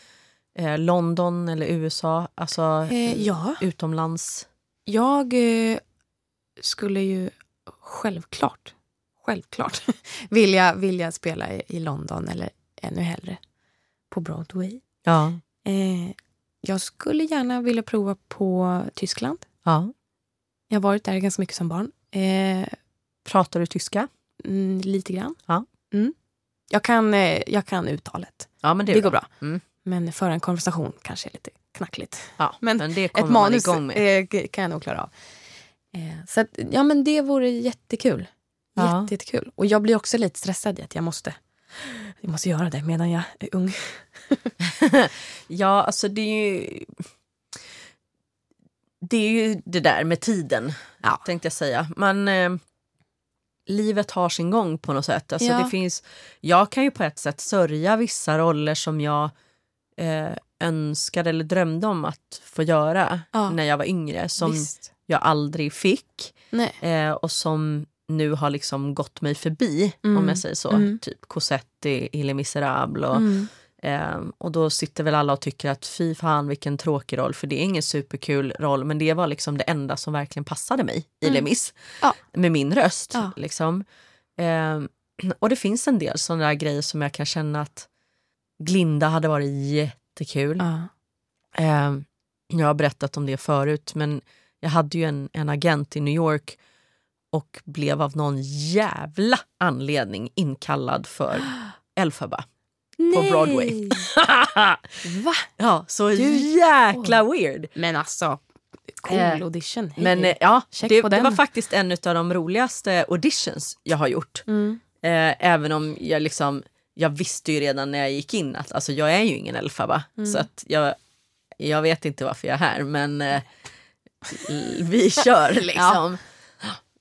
eh, London eller USA? Alltså Eh, ja, utomlands? jag eh, skulle ju självklart, självklart (laughs) vilja, vilja spela i, i London eller ännu hellre på Broadway. Ja. Eh, jag skulle gärna vilja prova på Tyskland. ja. Jag har varit där ganska mycket som barn. Eh, Pratar du tyska? mm, lite grann. Ja. Mm. Jag, kan, eh, jag kan uttalet. Ja, men det, Det, går bra. Mm. Men föra en konversation kanske är lite knackligt. Ja, (laughs) Men men, det Ett manus eh, kan jag nog klara av. Eh, så att, ja, men det vore jättekul. Ja. Jätte, jättekul. Och jag blir också lite stressad i att jag måste, jag måste göra det medan jag är ung. (laughs) Ja, alltså det är ju... Det är ju det där med tiden, Ja. tänkte jag säga. Man, livet har sin gång på något sätt. Alltså Ja. det finns, jag kan ju på ett sätt sörja vissa roller som jag eh, önskade eller drömde om att få göra Ja. när jag var yngre, som Visst. jag aldrig fick. Eh, och som nu har liksom gått mig förbi, Mm. om jag säger så. Mm. Typ Cosette i Les Misérables. Och, Mm. Ehm, och då sitter väl alla och tycker att fy fan vilken tråkig roll, för det är ingen superkul roll, men det var liksom det enda som verkligen passade mig i Les Mis. Ja. Med min röst. Ja. Liksom. Ehm, (clears throat) och det finns en del sådana där grejer som jag kan känna att Glinda hade varit jättekul. Ja. Eh, jag har berättat om det förut, men jag hade ju en, en agent i New York och blev av någon jävla anledning inkallad för (gasps) Elphaba på Broadway. (laughs) Va? ja, så Du- jäkla weird. Men alltså, cool Eh, audition. Hej. Men eh, ja, Check det, det var faktiskt en av de roligaste auditions jag har gjort. mm. Eh, även om jag liksom, jag visste ju redan när jag gick in att alltså, jag är ju ingen Elphaba. Mm. Så att jag, jag vet inte varför jag är här men eh, vi kör (laughs) liksom.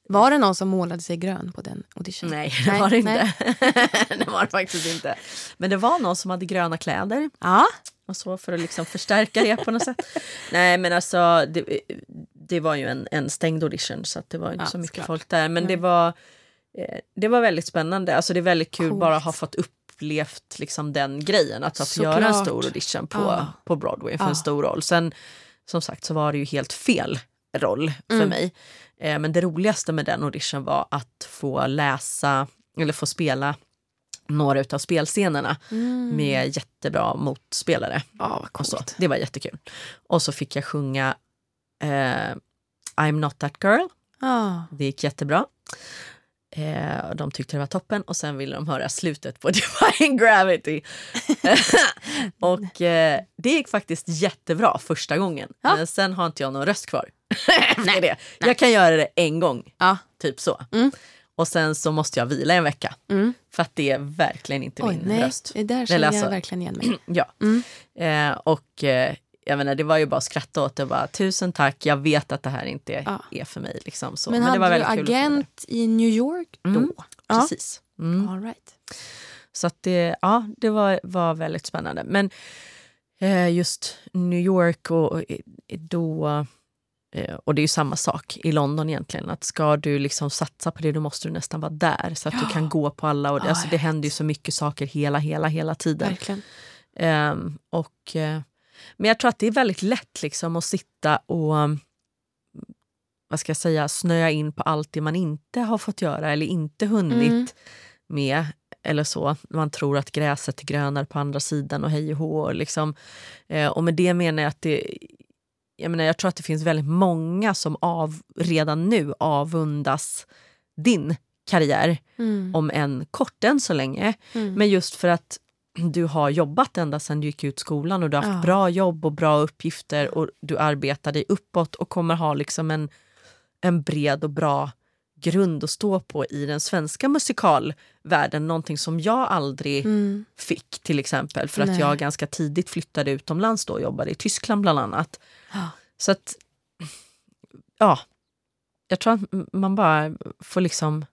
Var det någon som målade sig grön på den audition? Nej, det var det inte. (laughs) det var det faktiskt inte. Men det var någon som hade gröna kläder Ja. och så för att liksom förstärka det på något sätt. (laughs) Nej men alltså det, det var ju en, en stängd audition så att det var inte Ja, så mycket såklart. folk där. Men det var, eh, det var väldigt spännande. Alltså det är väldigt kul Coolt. bara ha fått upplevt liksom den grejen. Att, att göra en stor audition på, Ja. på Broadway för Ja. en stor roll. Sen som sagt så var det ju helt fel roll för Mm. mig. Eh, men det roligaste med den audition var att få läsa eller få spela några av spelscenerna Mm. med jättebra motspelare. Ja, vad så. Det var jättekul. Och så fick jag sjunga eh, I'm not that girl. Ja. Det gick jättebra. Eh, de tyckte det var toppen och sen ville de höra slutet på (laughs) Defying Gravity. (laughs) och eh, det gick faktiskt jättebra första gången. Ja. Men sen har inte jag någon röst kvar. (laughs) Efter det. Jag kan göra det en gång, Ja. typ så. Mm. Och sen så måste jag vila en vecka. Mm. För att det är verkligen inte Oj, min nej, röst. det där känner alltså- jag verkligen igen mig. (clears throat) Ja. Mm. Eh, och eh, jag menar, det var ju bara att skratta åt det. Bara, Tusen tack, jag vet att det här inte Ja. är för mig. Liksom, så. Men, var hade du agent i New York då? Mm. Precis. Mm. All right. Så att det, ja, det var, var väldigt spännande. Men eh, just New York och, och då... eh, Och det är ju samma sak i London egentligen. Att ska du liksom satsa på det då måste du nästan vara där. Så att du Ja. kan gå på alla. Och, Ja, alltså, det vet. händer ju så mycket saker hela, hela, hela tiden. Ehm, och, eh, men jag tror att det är väldigt lätt liksom att sitta och um, vad ska jag säga, snöa in på allt det man inte har fått göra eller inte hunnit Mm. med. Eller så. Man tror att gräset är grönare på andra sidan och hej och hå. Liksom. Eh, och med det menar jag att det, jag, menar, jag tror att det finns väldigt många som av, redan nu avundas din karriär, Mm. om än kort än så länge. Mm. Men just för att du har jobbat ända sedan du gick ut skolan och du har haft Ja. bra jobb och bra uppgifter och du arbetar dig uppåt och kommer ha liksom en, en bred och bra grund att stå på i den svenska musikalvärlden. Någonting som jag aldrig Mm. fick till exempel för att Nej. jag ganska tidigt flyttade utomlands då och jobbade i Tyskland bland annat. Ja. Så att, ja, jag tror att man bara får liksom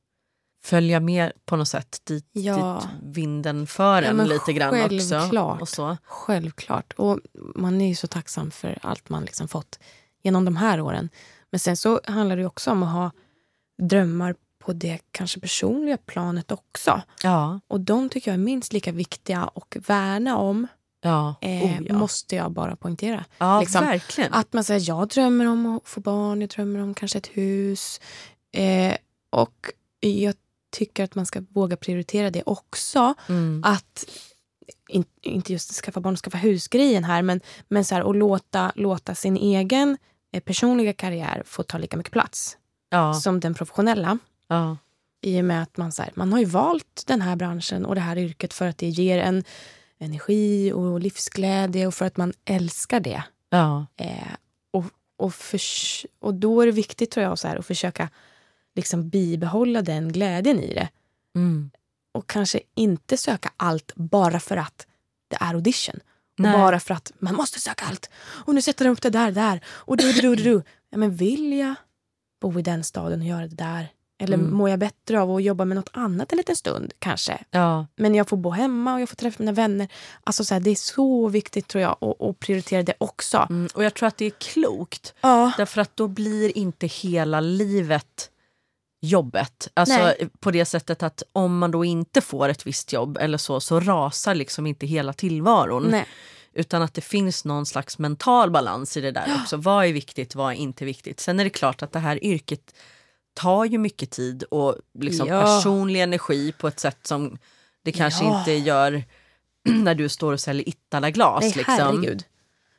följa med på något sätt dit, Ja. dit vinden för Ja, en men lite grann också. självklart. Och så. Självklart. Och man är ju så tacksam för allt man liksom fått genom de här åren. Men sen så handlar det också om att ha drömmar på det kanske personliga planet också. Ja, Och de tycker jag är minst lika viktiga och värna om. ja. Eh, oh, ja. Måste jag bara poängtera. ja liksom, verkligen. Att man säger jag drömmer om att få barn, jag drömmer om kanske ett hus. Eh, och jag tycker att man ska våga prioritera det också. Mm. Att in, inte just skaffa barn och skaffa hus-grejen här, men, men så här, att låta, låta sin egen eh, personliga karriär få ta lika mycket plats Ja, som den professionella. ja, I och med att man, så här, man har ju valt den här branschen och det här yrket för att det ger en energi och livsglädje och för att man älskar det. ja, Eh, och, och, förs- och då är det viktigt tror jag så här, att försöka liksom bibehålla den glädjen i det. mm. Och kanske inte söka allt bara för att det är audition. Och Nej. bara för att man måste söka allt. Och nu sätter de upp det där, där. Och du, du, du, du. (clears throat) Ja, men vill jag bo i den staden och göra det där? Eller Mm. mår jag bättre av att jobba med något annat en liten stund kanske? ja, Men jag får bo hemma och jag får träffa mina vänner. Alltså så här, det är så viktigt tror jag att, att prioritera det också. mm. Och jag tror att det är klokt. Ja. Därför att då blir inte hela livet jobbet. Alltså Nej. på det sättet att om man då inte får ett visst jobb eller så, så rasar liksom inte hela tillvaron. Nej. Utan att det finns någon slags mental balans i det där också. Vad är viktigt, vad är inte viktigt? Sen är det klart att det här yrket tar ju mycket tid och liksom Ja. personlig energi på ett sätt som det kanske Ja. inte gör (clears throat) när du står och säljer Ittala-glas. Nej, liksom. herregud.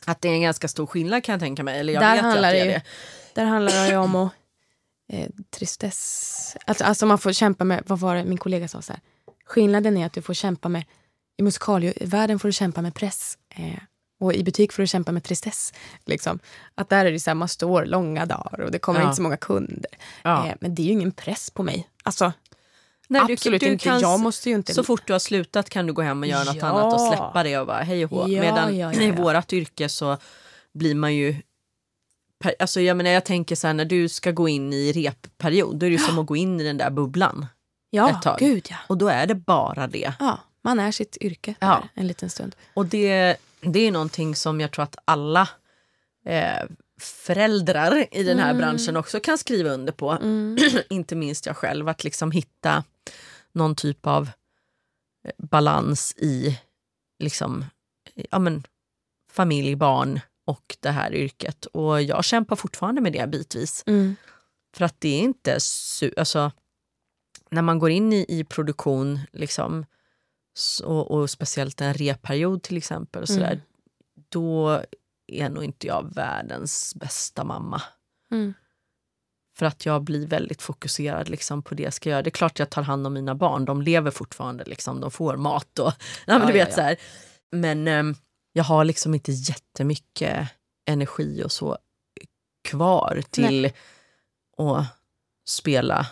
Att det är en ganska stor skillnad kan jag tänka mig. Eller jag Där vet ju att det handlar är det ju-. Där handlar det ju om att eh, tristess. Alltså, alltså man får kämpa med, vad var det min kollega sa så här. Skillnaden är att du får kämpa med, i musikalvärlden får du kämpa med press. Eh, och i butik får du kämpa med tristess. Liksom. Att där är det man står långa dagar och det kommer Ja. inte så många kunder. Ja. Eh, men det är ju ingen press på mig. Alltså, Nej, du- absolut du inte. kan Jag måste ju inte... Så fort du har slutat kan du gå hem och göra något Ja. annat och släppa det och bara hej och hå. Medan i ja. vårat yrke så blir man ju Alltså jag menar jag tänker så här när du ska gå in i repperiod då är det som att gå in i den där bubblan. ja, ett tag. gud ja. Och då är det bara det. ja. Man är sitt yrke Ja. där en liten stund. Och det, det är någonting som jag tror att alla eh, föräldrar i den här branschen också kan skriva under på. (clears throat) Inte minst jag själv, att liksom hitta någon typ av eh, balans i liksom, ja men, familj, barn och det här yrket. Och jag kämpar fortfarande med det bitvis. Mm. För att det är inte... Su- alltså, när man går in i, i produktion, liksom, så, och speciellt en reperiod till exempel, och sådär, Mm. då är nog inte jag världens bästa mamma. Mm. För att jag blir väldigt fokuserad liksom, på det jag ska göra. Det är klart jag tar hand om mina barn, de lever fortfarande, liksom, de får mat och... (laughs) Ja, men Ja, du ja, vet, ja. Så här. Men ehm, jag har liksom inte jättemycket energi och så kvar till att spela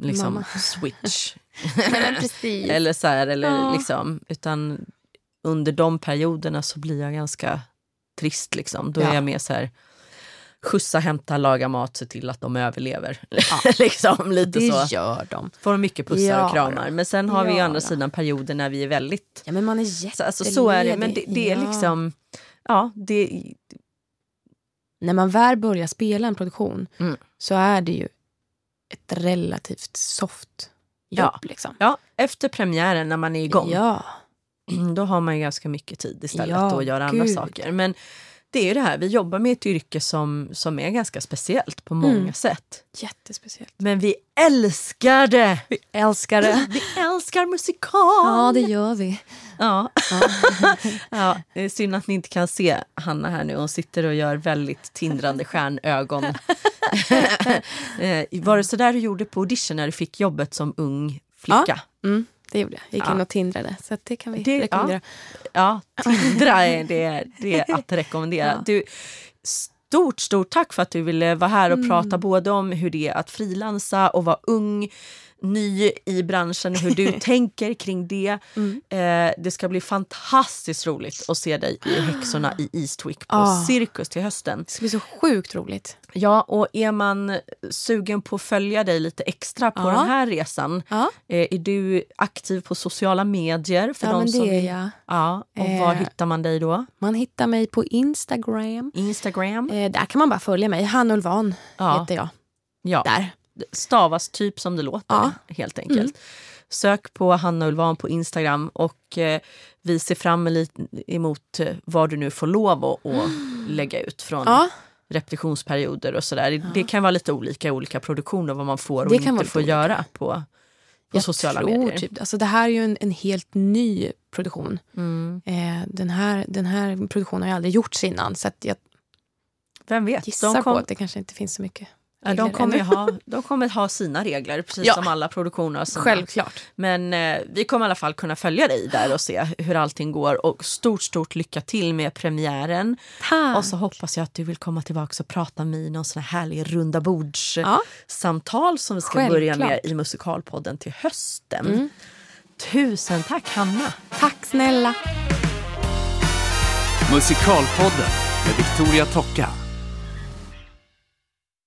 liksom, Mamma. (laughs) switch. (laughs) Eller så här, eller Ja. liksom, utan under de perioderna så blir jag ganska trist. Liksom. Då Ja. är jag mer så här, skjutsa, hämta, laga mat, se till att de överlever. (laughs) liksom, lite det så. gör de. Får mycket pussar Ja, och kramar. Men sen har vi å Ja, andra sidan perioder när vi är väldigt... Ja, men man är Så, jätteledig. alltså, så är det, men det, det är Ja. liksom... Ja, det, När man väl börjar spela en produktion Mm. så är det ju ett relativt soft jobb. Ja. Liksom. ja, efter premiären när man är igång, Ja. då har man ju ganska mycket tid istället Ja, att göra andra saker. Men det är ju det här, vi jobbar med ett yrke som, som är ganska speciellt på många Mm. sätt. Jättespeciellt. Men vi älskar det! Vi älskar det. Vi älskar musikal! Ja, det gör vi. Ja. ja, (laughs) det är synd att ni inte kan se Hanna här nu. Hon sitter och gör väldigt tindrande stjärnögon. (laughs) Eh, Var det så där du gjorde på audition när du fick jobbet som ung flicka? Mm, det gjorde jag. Gick Ja. in och tindrade. Så det kan vi Det- rekommendera. Ja, tindra är det, det är att rekommendera. Ja. Du, stort, stort tack för att du ville vara här och Mm. prata både om hur det är att frilansa och vara ung, ny i branschen, hur du (laughs) tänker kring det. Mm. Eh, det ska bli fantastiskt roligt att se dig i Häxorna i Eastwick på Ah. Cirkus till hösten. Det ska bli så sjukt roligt. Ja, och är man sugen på att följa dig lite extra på Ja. den här resan, Ja, eh, är du aktiv på sociala medier? För ja de men som det är jag. Ja, och var Eh. hittar man dig då? Man hittar mig på Instagram. Instagram? Eh, där kan man bara följa mig. Hanna Ulvan Ja. heter jag. Ja, Där. Stavas typ som det låter Ja. helt enkelt. Mm. Sök på Hanna Ulvan på Instagram och eh, vi ser fram emot eh, vad du nu får lov att, att (gasps) lägga ut från Ja, repetitionsperioder och sådär. Det kan vara lite olika i olika produktioner vad man får och Det inte får göra på, på jag sociala tror medier. Typ, alltså det här är ju en, en helt ny produktion. Mm. Eh, den, här, den här produktionen har ju aldrig gjorts innan. Så att jag Vem vet? gissar De, på kom, att det kanske inte finns så mycket ja, regler de, kommer ha, de kommer ha sina regler, precis Ja. som alla produktioner har sina. Självklart. Men eh, vi kommer i alla fall kunna följa dig där och se hur allting går. Och stort, stort lycka till med premiären. Tack. Och så hoppas jag att du vill komma tillbaka och prata med mig i någon sån här härlig runda bords Ja. samtal som vi ska Självklart. börja med i Musikalpodden till hösten. Mm. Tusen tack Hanna! Tack snälla. Musikalpodden med Victoria Tocka.